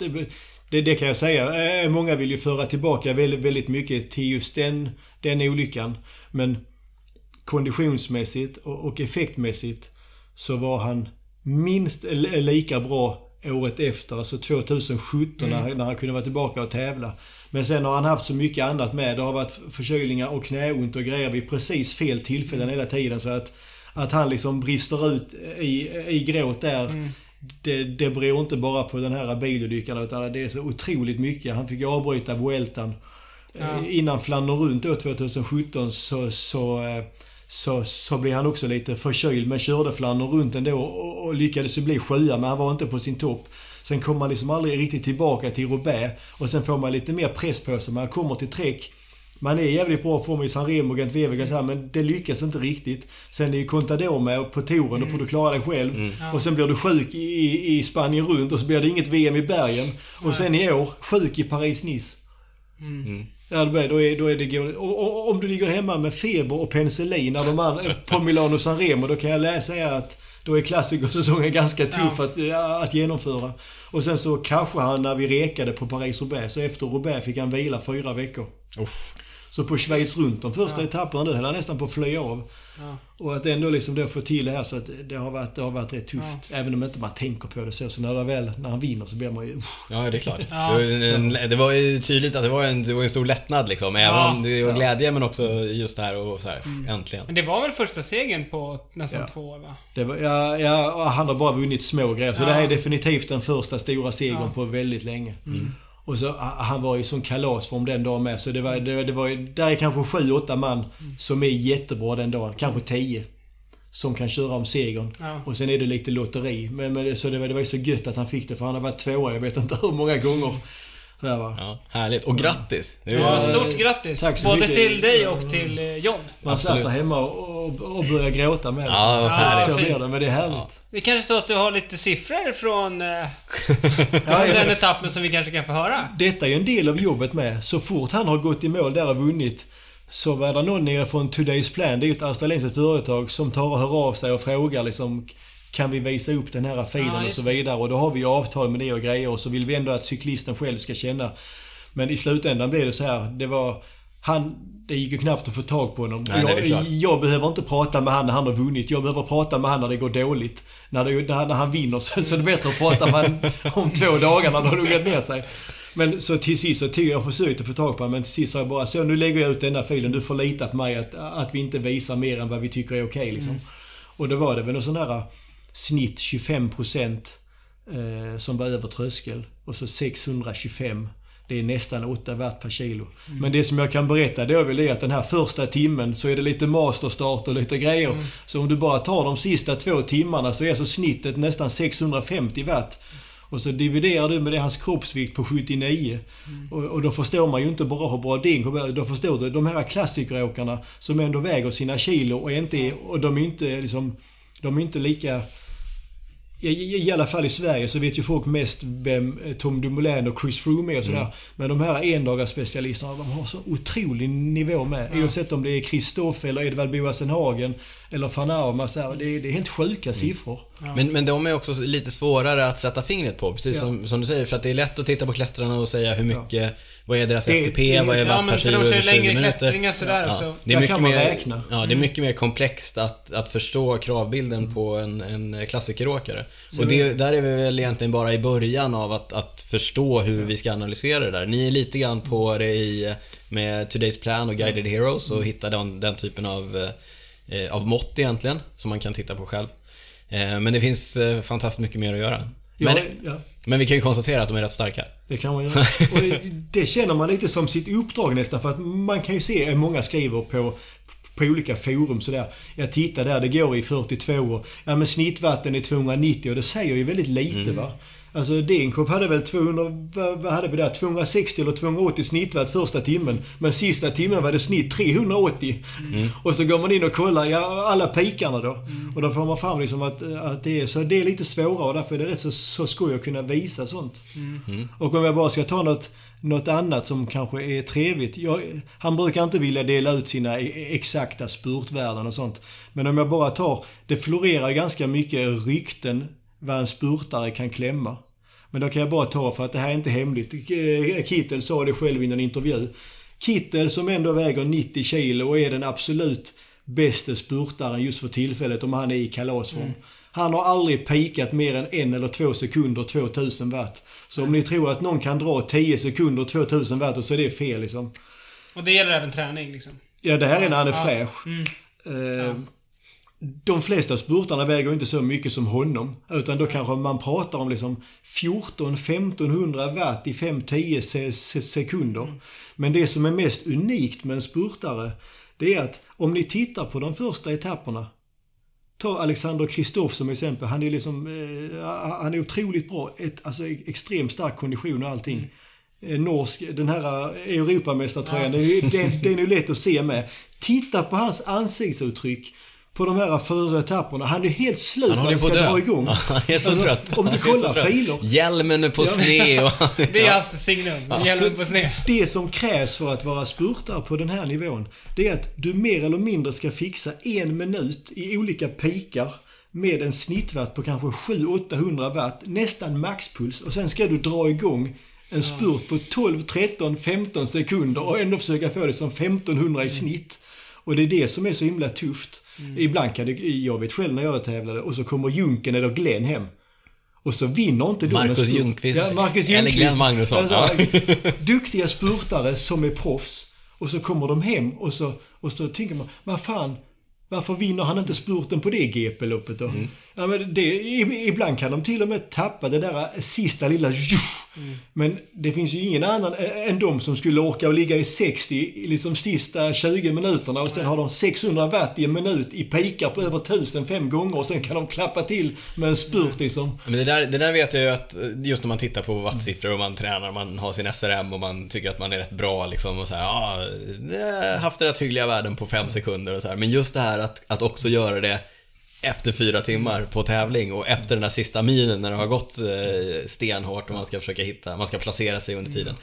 det, det kan jag säga, eh, många vill ju föra tillbaka väldigt, väldigt mycket till just den, den olyckan. Men konditionsmässigt och, och effektmässigt så var han minst li- lika bra året efter, alltså 2017 när, när han kunde vara tillbaka och tävla. Men sen har han haft så mycket annat med. Det har varit förkylningar och knäont och grejer vid precis fel tillfällen hela tiden. Så att, att han liksom brister ut i, i gråt där. det, det beror inte bara på den här bilolyckan utan det är så otroligt mycket. Han fick avbryta Vueltan. Ja. Eh, Innan Flandern runt då 2017 så, så, eh, så, så blev han också lite förkyld men körde Flandern runt ändå och, och lyckades ju bli sjua men han var inte på sin topp. Sen kom man liksom aldrig riktigt tillbaka till Roubaix och sen får man lite mer press på sig. Man kommer till Trek. Man är jävligt bra form i San Remo, Gent Wevelgem så här, men det lyckas inte riktigt. Sen är ju Contador med på touren, då får du klara dig själv. Och sen blir du sjuk i, i, Spanien runt och så blir det inget VM i bergen. Och sen i år, sjuk i Paris-Nice. Ja, då är, då är, då är det och, och, Om du ligger hemma med feber och penicillin när de andra, på Milano San Remo, då kan jag läsa att då är klassikersäsongen ganska tuff Ja. att, ja, att genomföra. Och sen så kraschade han när vi rekade på Paris-Roubaix. Så efter Roubaix fick han vila fyra veckor. Uff. Så på Schweiz runt, de första etapperna, då höll han nästan på att fly av. Ja. Och att ändå liksom då få till det här så att det har varit, det har varit rätt tufft. Även om inte man tänker på det så. Så när, det väl, när han vinner så blir man ju... Ja, det är klart. Ja. Det, var ju en, det var ju tydligt att det var en, det var en stor lättnad liksom. Även Ja. om det var glädje men också just det här och så här, pff, äntligen. Men det var väl första segern på nästan Ja. två år va? Det var, ja, ja, han har bara vunnit små grejer. Så Ja. det här är definitivt den första stora segern Ja. på väldigt länge. Och så, han var ju som kalasform den dagen med. Så det var, det, det var, där är kanske sju, åtta man som är jättebra den dagen. Kanske tio. Som kan köra om segern. Ja. Och sen är det lite lotteri. Men, men, så det var, det var så gött att han fick det för han har varit tvåa jag vet inte hur många gånger. Så här, va? Ja, härligt. Och grattis! Det är ju- Ja, stort grattis! tack så Både mycket. till dig och till eh, John. Man satt Absolut. där hemma och, och, och började gråta med det. Ja, vad så, härligt. så blir det, men det är härligt. Det är kanske så att du har lite siffror från, eh, från den etappen som vi kanske kan få höra. Detta är ju en del av jobbet med. Så fort han har gått i mål där och vunnit så var det någon nere från Today's Plan, det är ju ett australiensiskt företag, som tar och hör av sig och frågar liksom kan vi visa upp den här filen Ja, och så vidare. Och då har vi avtal med det och grejer och så vill vi ändå att cyklisten själv ska känna. Men i slutändan blev det så här. Det var... Han... Det gick ju knappt att få tag på honom. Nej, nej, jag, klart. jag behöver inte prata med han när han har vunnit. Jag behöver prata med han när det går dåligt. När, det, när, när han vinner så, så är det bättre att prata med han om två dagar när det har luggat ner sig. Men så till sist så tog jag försökte få tag på honom men till sist sa jag bara så nu lägger jag ut denna filen. Du får lita på mig att, att vi inte visar mer än vad vi tycker är okej liksom. Och då var det väl någon sån här snitt 25% eh, som var över tröskel. Och så 625. Det är nästan 8 watt per kilo. Men det som jag kan berätta då är väl det att den här första timmen så är det lite masterstart och lite grejer. Så om du bara tar de sista två timmarna så är alltså snittet nästan 650 watt. Och så dividerar du med det hans kroppsvikt på 79. Och, och då förstår man ju inte bara hur bra din kropp är. Då förstår du de här klassikeråkarna som ändå väger sina kilo och inte är, och de är inte liksom... De är inte lika... I, i, I alla fall i Sverige så vet ju folk mest vem eh, Tom Dumoulin och Chris Froome är och sådär. Men de här endagarsspecialisterna, de har så otrolig nivå med. Oavsett om det är Kristoff eller Edvard Boasen Hagen eller van. Så här, det, är, det är helt sjuka siffror. Men, men de är också lite svårare att sätta fingret på, precis Ja. som, som du säger. För att det är lätt att titta på klättrarna och säga hur mycket, vad är deras Det- FTP, det- vad är Ja, watt per men för kilo de kör över 20 längre minuter. klättringar sådär också. Ja, det är mycket mer, räkna. Ja, det är mycket mer komplext att, att förstå kravbilden på en, en klassikeråkare. Och det, där är vi väl egentligen bara i början av att, att förstå hur vi ska analysera det där. Ni är lite grann på det i, med Today's Plan och Guided Heroes och hitta den, den typen av, eh, av mått egentligen, som man kan titta på själv. Eh, men det finns eh, fantastiskt mycket mer att göra. Ja, Men, ja. Men vi kan ju konstatera att de är rätt starka. Det kan man göra. Och det, det känner man lite som sitt uppdrag nästan. För att man kan ju se, många skriver på, på olika forum sådär. Jag tittar där, det går i 42 och ja men snittvatten är 290 och det säger ju väldigt lite va. Alltså Degenkolb hade väl 200, vad, hade vi där? 260 eller 280 snittwatt första timmen. Men sista timmen var det snitt 380. Och så går man in och kollar, ja alla pikarna då. Och då får man fram liksom att, att det är så. Det är lite svårare och därför är det rätt så, så skoj att kunna visa sånt. Och om jag bara ska ta något, något annat som kanske är trevligt. Jag, han brukar inte vilja dela ut sina e- exakta spurtvärden och sånt. Men om jag bara tar, det florerar ganska mycket rykten vad en spurtare kan klämma. Men då kan jag bara ta för att det här är inte hemligt. Eh, Kittel sa det själv i en intervju. Kittel som ändå väger 90 kilo och är den absolut bästa spurtaren just för tillfället om han är i kalasform. Han har aldrig pikat mer än en eller två sekunder 2000 watt. Så om ni tror att någon kan dra 10 sekunder 2000 watt så är det fel liksom. Och det gäller även träning liksom. Ja, det här är när han är Ja. fräsch. Mm. Eh, Ja. De flesta spurtarna väger inte så mycket som honom. Utan då kanske man pratar om liksom 14-1500 watt i 5-10 se se sekunder. Men det som är mest unikt med en spurtare, det är att om ni tittar på de första etapperna. Ta Alexander Kristoff som exempel. Han är liksom, eh, han är otroligt bra. Ett, alltså extremt stark kondition och allting. Mm. Norsk, den här Europamästartröjan, ja. den, den är ju lätt att se med. Titta på hans ansiktsuttryck på de här företapperna. Han är helt slut när han ska dra igång. Han är så alltså, trött. Om du kollar filer. Hjälmen är på sned och... Det är hans signum. Ja. Hjälmen på sned. Det som krävs för att vara spurtare på den här nivån, det är att du mer eller mindre ska fixa en minut i olika pikar med en snittwatt på kanske 700-800 watt, nästan maxpuls och sen ska du dra igång en spurt på 12, 13, 15 sekunder och ändå försöka få det som 1500 i snitt. Och det är det som är så himla tufft. Mm. Ibland kan det, jag vet själv när jag tävlade och så kommer Junken eller Glenn hem. Och så vinner inte de Marcus Ljungqvist. Ja, Marcus Ljungqvist. Eller Glenn Magnusson. Alltså, duktiga spurtare som är proffs. Och så kommer de hem och så, och så tänker man, vad fan, varför vinner han inte spurten på det GP-loppet då? Mm. Ja, men det, ibland kan de till och med tappa det där sista lilla mm. Men det finns ju ingen annan än de som skulle orka att ligga i 60 liksom sista 20 minuterna och sen har de 600 watt i en minut i pikar på över 1000 fem gånger och sen kan de klappa till med en spurt liksom. Men det där, det där vet jag ju att just när man tittar på wattsiffror och man tränar och man har sin SRM och man tycker att man är rätt bra liksom och så här, ja, haft rätt hyggliga värden på 5 sekunder och så här. Men just det här att, att också göra det efter fyra timmar på tävling och efter den där sista milen när det har gått eh, stenhårt och man ska försöka hitta, man ska placera sig under tiden.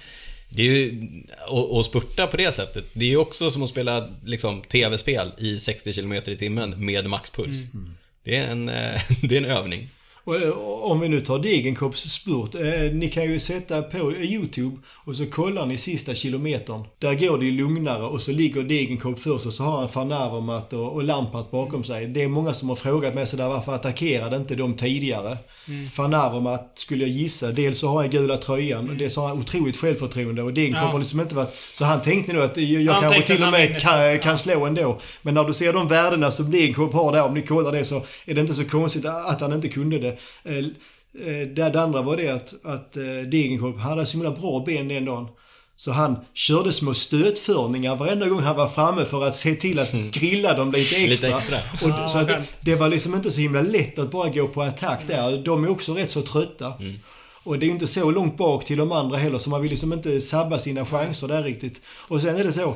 Det är ju, och, och spurta på det sättet, det är ju också som att spela liksom, tv-spel i 60 km i timmen med maxpuls. Mm. Det, är en, eh, det är en övning. Och eh, om vi nu tar Degenkops spurt. Eh, ni kan ju sätta på YouTube och så kollar ni sista kilometern. Där går det ju lugnare och så ligger Degenkop först och så har han Avermaet och, och Lampart bakom sig. Det är många som har frågat mig sådär varför attackerade inte de tidigare? Mm. Avermaet skulle jag gissa. Dels så har han gula tröjan och dels har han otroligt självförtroende och Degenkop ja. har liksom inte varit... Så han tänkte nog att jag, jag kanske till och med kan, kan slå ändå. Men när du ser de värdena som Degenkop har där, om ni kollar det så är det inte så konstigt att han inte kunde det. Eh, eh, det andra var det att, att eh, Degenkolb hade så himla bra ben den dagen. Så han körde små stötförningar varenda gång han var framme för att se till att mm. grilla dem lite extra. lite extra. Och, så att det, det, var liksom inte så himla lätt att bara gå på attack där. De är också rätt så trötta. Mm. Och det är inte så långt bak till de andra heller så man vill liksom inte sabba sina chanser där riktigt. Och sen är det så.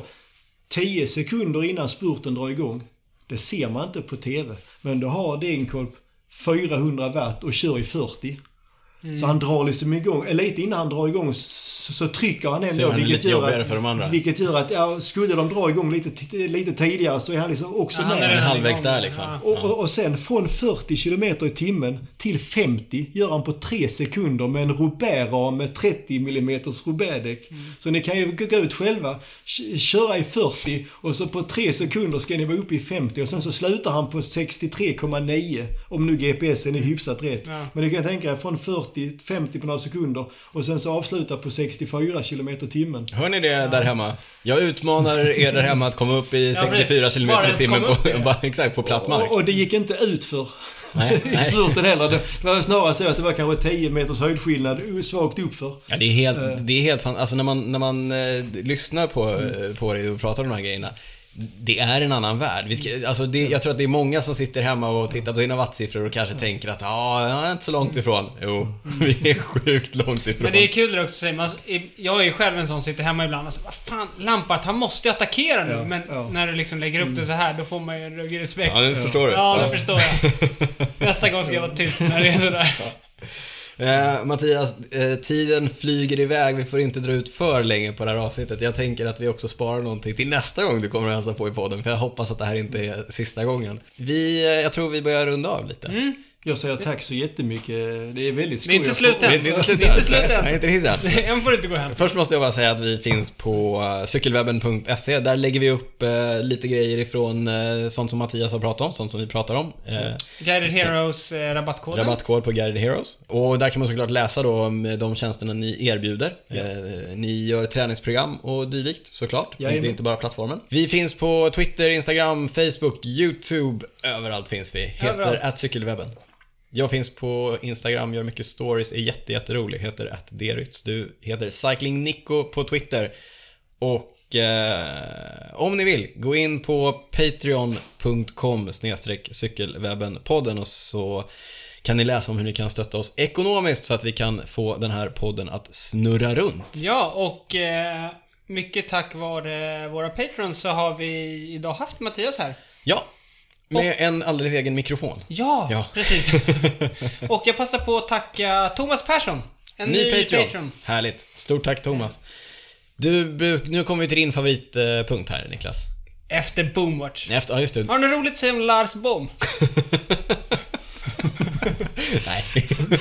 10 sekunder innan spurten drar igång. Det ser man inte på TV. Men då har Degenkolb 400 watt och kör i 40. Mm. Så han drar liksom igång, lite innan han drar igång så, så trycker han ändå. Så vilket, gör att, för de andra. vilket gör att, ja, skulle de dra igång lite, lite tidigare så är han liksom också ja, med. Han är halvvägs där liksom. Ja. Och, och, och, sen från 40 km i timmen till 50 gör han på 3 sekunder med en Robert-ram med 30 mm Robert-däck. Mm. Så ni kan ju gå ut själva, köra i 40 och så på 3 sekunder ska ni vara uppe i 50 och sen så slutar han på 63,9 om nu GPSen är hyfsat rätt. Ja. Men ni kan tänka er från 40 50 på några sekunder och sen så avsluta på 64 km timmen. Hör ni det där hemma? Jag utmanar er där hemma att komma upp i 64 km i timmen på, exakt, på platt mark. Och, och det gick inte ut för nej, i spurten heller. Det var snarare så att det var kanske 10 meters höjdskillnad svagt uppför. Ja, det är helt, uh. det är helt fan, Alltså när man, när man eh, lyssnar på, mm. på dig och pratar om de här grejerna det är en annan värld. Vi ska, alltså det, jag tror att det är många som sitter hemma och tittar på dina wattsiffror och kanske tänker att ja, jag är inte så långt ifrån. Jo, vi är sjukt långt ifrån. Men det är kul också att säga, man, jag är ju själv en sån som sitter hemma ibland och säger vad fan, Lampart, han måste ju attackera nu. Ja, men ja. när du liksom lägger upp det så här, då får man ju en respekt. Ja, det förstår du. Ja, det förstår jag. Nästa gång ska jag vara tyst när det är sådär. Eh, Mattias, eh, tiden flyger iväg. Vi får inte dra ut för länge på det här avsnittet. Jag tänker att vi också sparar någonting till nästa gång du kommer att hälsa på i podden, för jag hoppas att det här inte är sista gången. Vi, eh, jag tror vi börjar runda av lite. Mm. Jag säger tack så jättemycket. Det är väldigt skoj. Det är inte slut än. Det är inte slut Det inte än. slut än. Nej, inte riktigt än. Än får du inte gå hem. Först måste jag bara säga att vi finns på eh, cykelwebben.se. Där lägger vi upp eh, lite grejer ifrån eh, sånt som Mattias har pratat om, sånt som vi pratar om. Eh, Guided Heroes eh, rabattkoden. Rabattkod på Guided Heroes. Och där kan man såklart läsa då om de tjänsterna ni erbjuder. Eh, ni gör träningsprogram och dylikt såklart. Det Jajamän. är inte bara plattformen. Vi finns på Twitter, Instagram, Facebook, YouTube. Överallt finns vi. Heter Överallt. cykelwebben. Jag finns på Instagram, gör mycket stories, är jätte, jätterolig. Heter att Derytz. Du heter Cycling Nico på Twitter. Och eh, om ni vill, gå in på patreon.com cykelwebbenpodden och så kan ni läsa om hur ni kan stötta oss ekonomiskt så att vi kan få den här podden att snurra runt. Ja, och eh, mycket tack vare våra patrons så har vi idag haft Mattias här. Ja, med en alldeles egen mikrofon. Ja, Ja. precis. och jag passar på att tacka Thomas Persson. En Ny, ny, Patreon. Patreon. Härligt. Stort tack Thomas. Du, nu kommer vi till din favoritpunkt här Niklas. Efter Boomwatch. Efter, ja, just det. Har du något roligt att säga om Lars Bohm? Nej.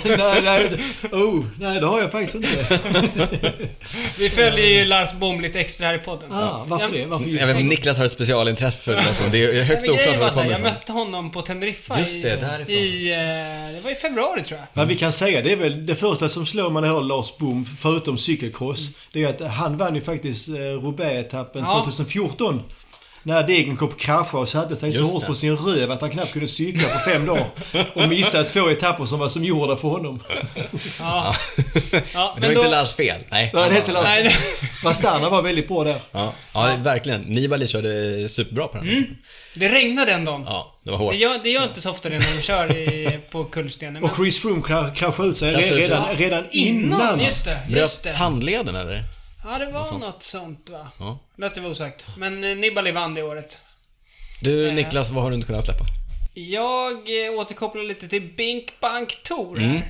nej, nej, oh, nej, det har jag faktiskt inte. Vi följer ju Lars Bohm lite extra här i podden. Ah, varför det? Varför just Jag vet? Niklas har ett specialintresse för det. Det är högst oklart var det kommer Jag ifrån. mötte honom på Teneriffa Just det, i, därifrån. i... eh, Det var i februari tror jag. Vad vi kan säga, det är väl det första som slår man jag hör Lars Boom, förutom cykelcross. Det är att han vann ju faktiskt eh, Roubaix-etappen Ja. 2014. När Degenkolb kraschade och satte sig så Just hårt det. på sin röv att han knappt kunde cykla på fem dagar. Och missade två etapper som var som gjorda för honom. Ja. ja Men det var då... inte Lars fel. Nej. Nej, det är inte Lars. Nej, nej. Vastana var väldigt bra där. Ja, ja verkligen. Nibali körde superbra på den. Mm. Det regnade den dagen. Ja, det var hårt. Det gör, det gör inte så ofta det när de kör i, på kullstenen. Men Och Chris Froome kra- kraschade ut sig redan, redan innan. Just det, just Bröt det. handleden eller? Ja, det var något sånt va? Ja. Låt det vara osagt. Men eh, Nibali vann det året. Du Eh. Niklas, vad har du inte kunnat släppa? Jag eh, återkopplar lite till Bink Bank Tour Mm.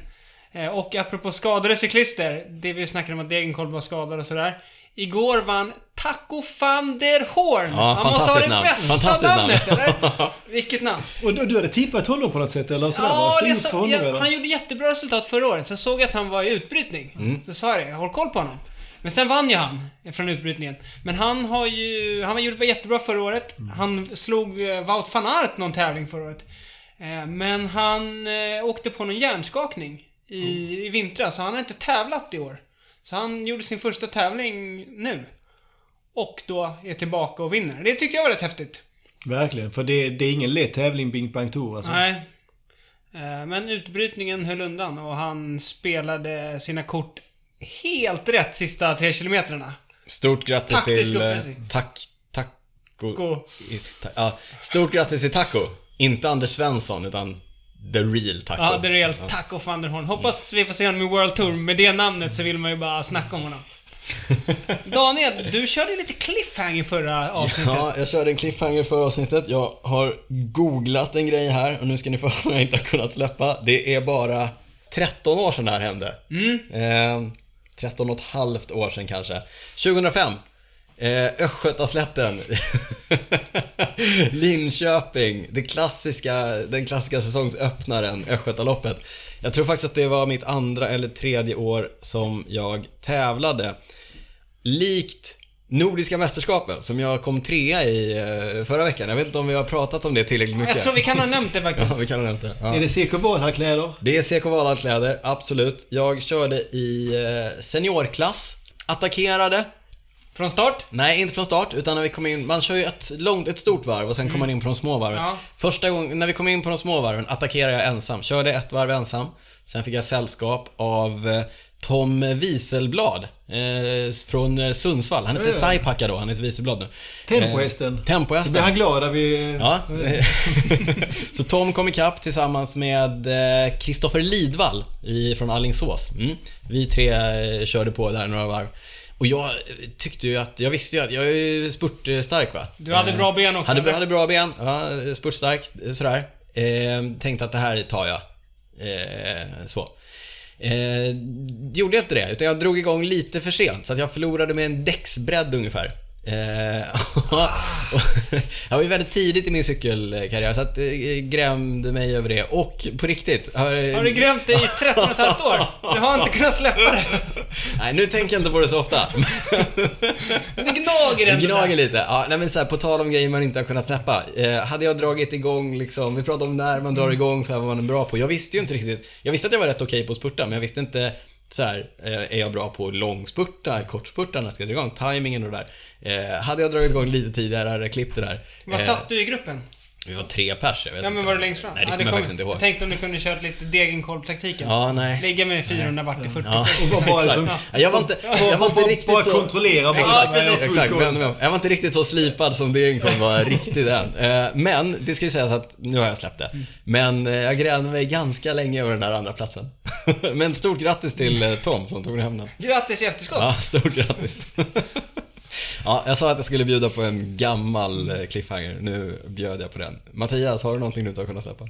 Eh, och apropå skadade cyklister, det vi snackade om att Degenkolb var skadad och sådär. Igår vann Taco van der Horn. Ja, Han måste ha det namn. bästa namn. namnet, eller? Vilket namn? Och du, du hade tippat honom på något sätt eller? Sådär, Ja, var det så, honom, ja, eller? han gjorde jättebra resultat förra året. Sen såg jag att han var i utbrytning. Mm. Så sa jag det, håll koll på honom. Men sen vann ju han från utbrytningen. Men han har ju... Han gjorde jättebra förra året. Mm. Han slog eh, Wout van Aert någon tävling förra året. Eh, Men han eh, åkte på någon hjärnskakning i, Mm. i vintras, så han har inte tävlat i år. Så han gjorde sin första tävling nu. Och då är tillbaka och vinner. Det tyckte jag var rätt häftigt. Verkligen, för det, det är ingen lätt tävling Bing Bang Tour alltså. Nej. Men utbrytningen höll undan och han spelade sina kort helt rätt sista tre kilometrarna. Stort grattis Taktisk till... eh, uppläsning. Tack... Taco... Gå. i- ta, ja, stort grattis till Taco. Inte Anders Svensson, utan the real Taco. Ja, rejält. Tack och van der Horn. Hoppas vi får se honom i World Tour. Med det namnet så vill man ju bara snacka om honom. Daniel, du körde lite cliffhanger förra avsnittet. Ja, jag körde en cliffhanger förra avsnittet. Jag har googlat en grej här och nu ska ni få höra jag inte har kunnat släppa. Det är bara 13 år sedan det här hände. Eh, 13 och ett halvt år sedan kanske. 2005. Eh, Östgötaslätten. Linköping. Det klassiska, den klassiska säsongsöppnaren, Östgötaloppet. Jag tror faktiskt att det var mitt andra eller tredje år som jag tävlade. Likt Nordiska mästerskapen som jag kom trea i eh, förra veckan. Jag vet inte om vi har pratat om det tillräckligt mycket. Jag tror vi kan ha nämnt det faktiskt. Ja, vi kan ha nämnt det. Ja. Är det CK Valhall-kläder? Det är CK Valarkläder, absolut. Jag körde i eh, seniorklass. Attackerade. Från start? Nej, inte från start, utan när vi kom in, man kör ju ett, långt, ett stort varv och sen kommer man in på de små varven. Ja. Första gången, när vi kom in på de små varven, attackerade jag ensam. Körde ett varv ensam. Sen fick jag sällskap av eh, Tom Wieselblad eh, från eh, Sundsvall. Han heter. Saipaka då, han heter Wieselblad nu. Tempohästen. Eh, Då Tempohästen. blir han glad när vi... Ja. så Tom kom ikapp tillsammans med eh, Kristoffer Lidvall i, från Allingsås. Mm. Vi tre eh, körde på där några varv. Och jag eh, tyckte ju att, jag visste ju att jag är ju spurtstark va. Du hade Eh, bra ben också, Hade, hade bra ben, ja, spurtstark eh, sådär. Eh, tänkte att det här tar jag. Eh, så. Eh, gjorde jag inte det, utan jag drog igång lite för sent. Så att jag förlorade med en däcksbredd ungefär. Eh, jag var ju väldigt tidigt i min cykelkarriär så att eh, grämde mig över det. Och på riktigt. Har, Har du grämt dig i 13 och ett halvt år? Du har inte kunnat släppa det. Nej, nu tänker jag inte på det så ofta. Men det gnager Det ändå. gnager där. lite. Ja, nej men så här, på tal om grejer man inte har kunnat släppa. Eh, hade jag dragit igång liksom, vi pratade om när man drar igång, så här, vad man är bra på. Jag visste ju inte riktigt. Jag visste att jag var rätt okej på att spurta, men jag visste inte så här, eh, är jag bra på långspurta, kortspurta när jag ska dra igång? Timingen och det där. Eh, hade jag dragit igång lite tidigare hade jag klippt det där. Vad Eh, satt du i gruppen? Vi var tre pers, jag vet Ja men inte. var du längst fram? Nej, det Ja, kommer jag kom- faktiskt inte ihåg. Jag tänkte om du kunde kört lite degenkolv-taktiken. Ja, nej. Ligga med 400 watt i 40 Ja, Och bara- liksom- Ja, jag var inte, jag var inte riktigt bara så... kontrollera bara. Exakt, Ja, jag har full exakt. Men, men, jag var inte riktigt så slipad som Degenkolv var riktigt än. Eh, Men, det ska ju sägas att nu har jag släppt det. Men eh, jag grävde mig ganska länge över den där andra platsen. Men stort grattis till eh, Tom som tog hem den. Grattis i efterskott! Ja, stort grattis. Ja, jag sa att jag skulle bjuda på en gammal eh, cliffhanger. Nu bjöd jag på den. Mattias, har du någonting du inte har kunnat släppa?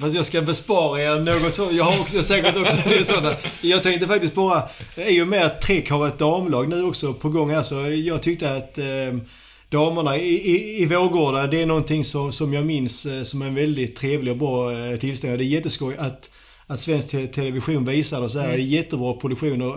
Fast jag ska bespara er något så. Jag har också säkert också det sådana. Jag tänkte faktiskt bara, i och med att Trek har ett damlag nu också på gång här så jag tyckte att eh, damerna i, i, i Vårgårda, det är någonting som, som jag minns eh, som en väldigt trevlig och bra eh, tillställning. Det är jätteskoj att, att svensk te television visar det så här. Det är jättebra produktion och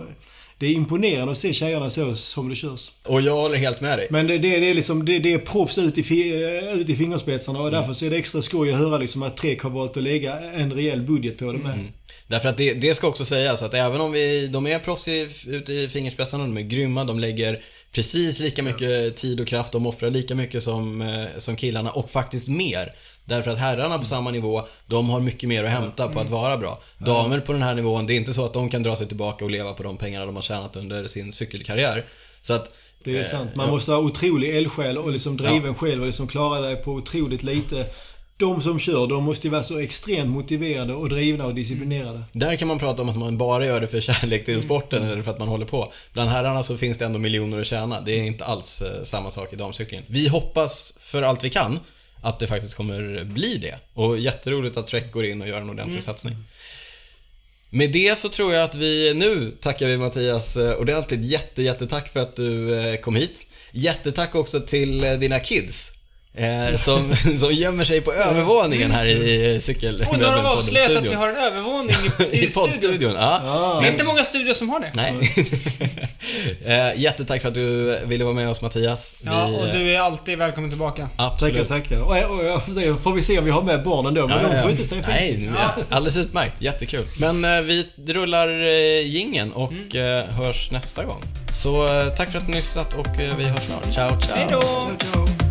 det är imponerande att se tjejerna så som det körs. Och jag håller helt med dig. Men det, det, det är liksom, det, det är proffs ut i, ut i fingerspetsarna och därför så är det extra skoj att höra liksom att Trek har valt att lägga en rejäl budget på det med. Därför att det, det ska också sägas att även om vi, de är proffs i, ute i fingerspetsarna, de är grymma, de lägger precis lika mycket tid och kraft, de offrar lika mycket som, eh, som killarna och faktiskt mer. Därför att herrarna på samma nivå, de har mycket mer att hämta på att vara bra. Damer på den här nivån, det är inte så att de kan dra sig tillbaka och leva på de pengarna de har tjänat under sin cykelkarriär. Så att... Det är eh, sant. Man ja. måste ha otrolig eldsjäl och liksom driven själv och liksom klara dig på otroligt lite. De som kör, de måste ju vara så extremt motiverade och drivna och disciplinerade. Där kan man prata om att man bara gör det för kärlek till sporten eller för att man håller på. Bland herrarna så finns det ändå miljoner att tjäna. Det är inte alls eh, samma sak i damcykeln. Vi hoppas för allt vi kan att det faktiskt kommer bli det. Och jätteroligt att Trek går in och gör en ordentlig satsning. Med det så tror jag att vi nu tackar vi Mattias eh, ordentligt. Jätte, jättetack för att du eh, kom hit. Jättetack också till eh, dina kids. Eh, som, som gömmer sig på övervåningen här i cykel... Och nu har de avslöjat att vi har en övervåning i, i, I studion. poddstudion, ja. Ah. Det är inte många studior som har det. Nej. eh, jättetack för att du ville vara med oss Mattias. Ja, Vi, och eh, du är alltid välkommen tillbaka. Absolut. Tackar, tackar. Och, och, jag får får vi se om vi har med barnen då. Men Ja, ja, de ja. skjuter sig Nej, nu- alldeles utmärkt. Jättekul. Men eh, vi rullar eh, gingen och Mm. eh, hörs nästa gång. Så eh, tack för att ni har lyssnat och eh, vi hörs snart. Ciao, ciao. Hej då! Ciao, ciao.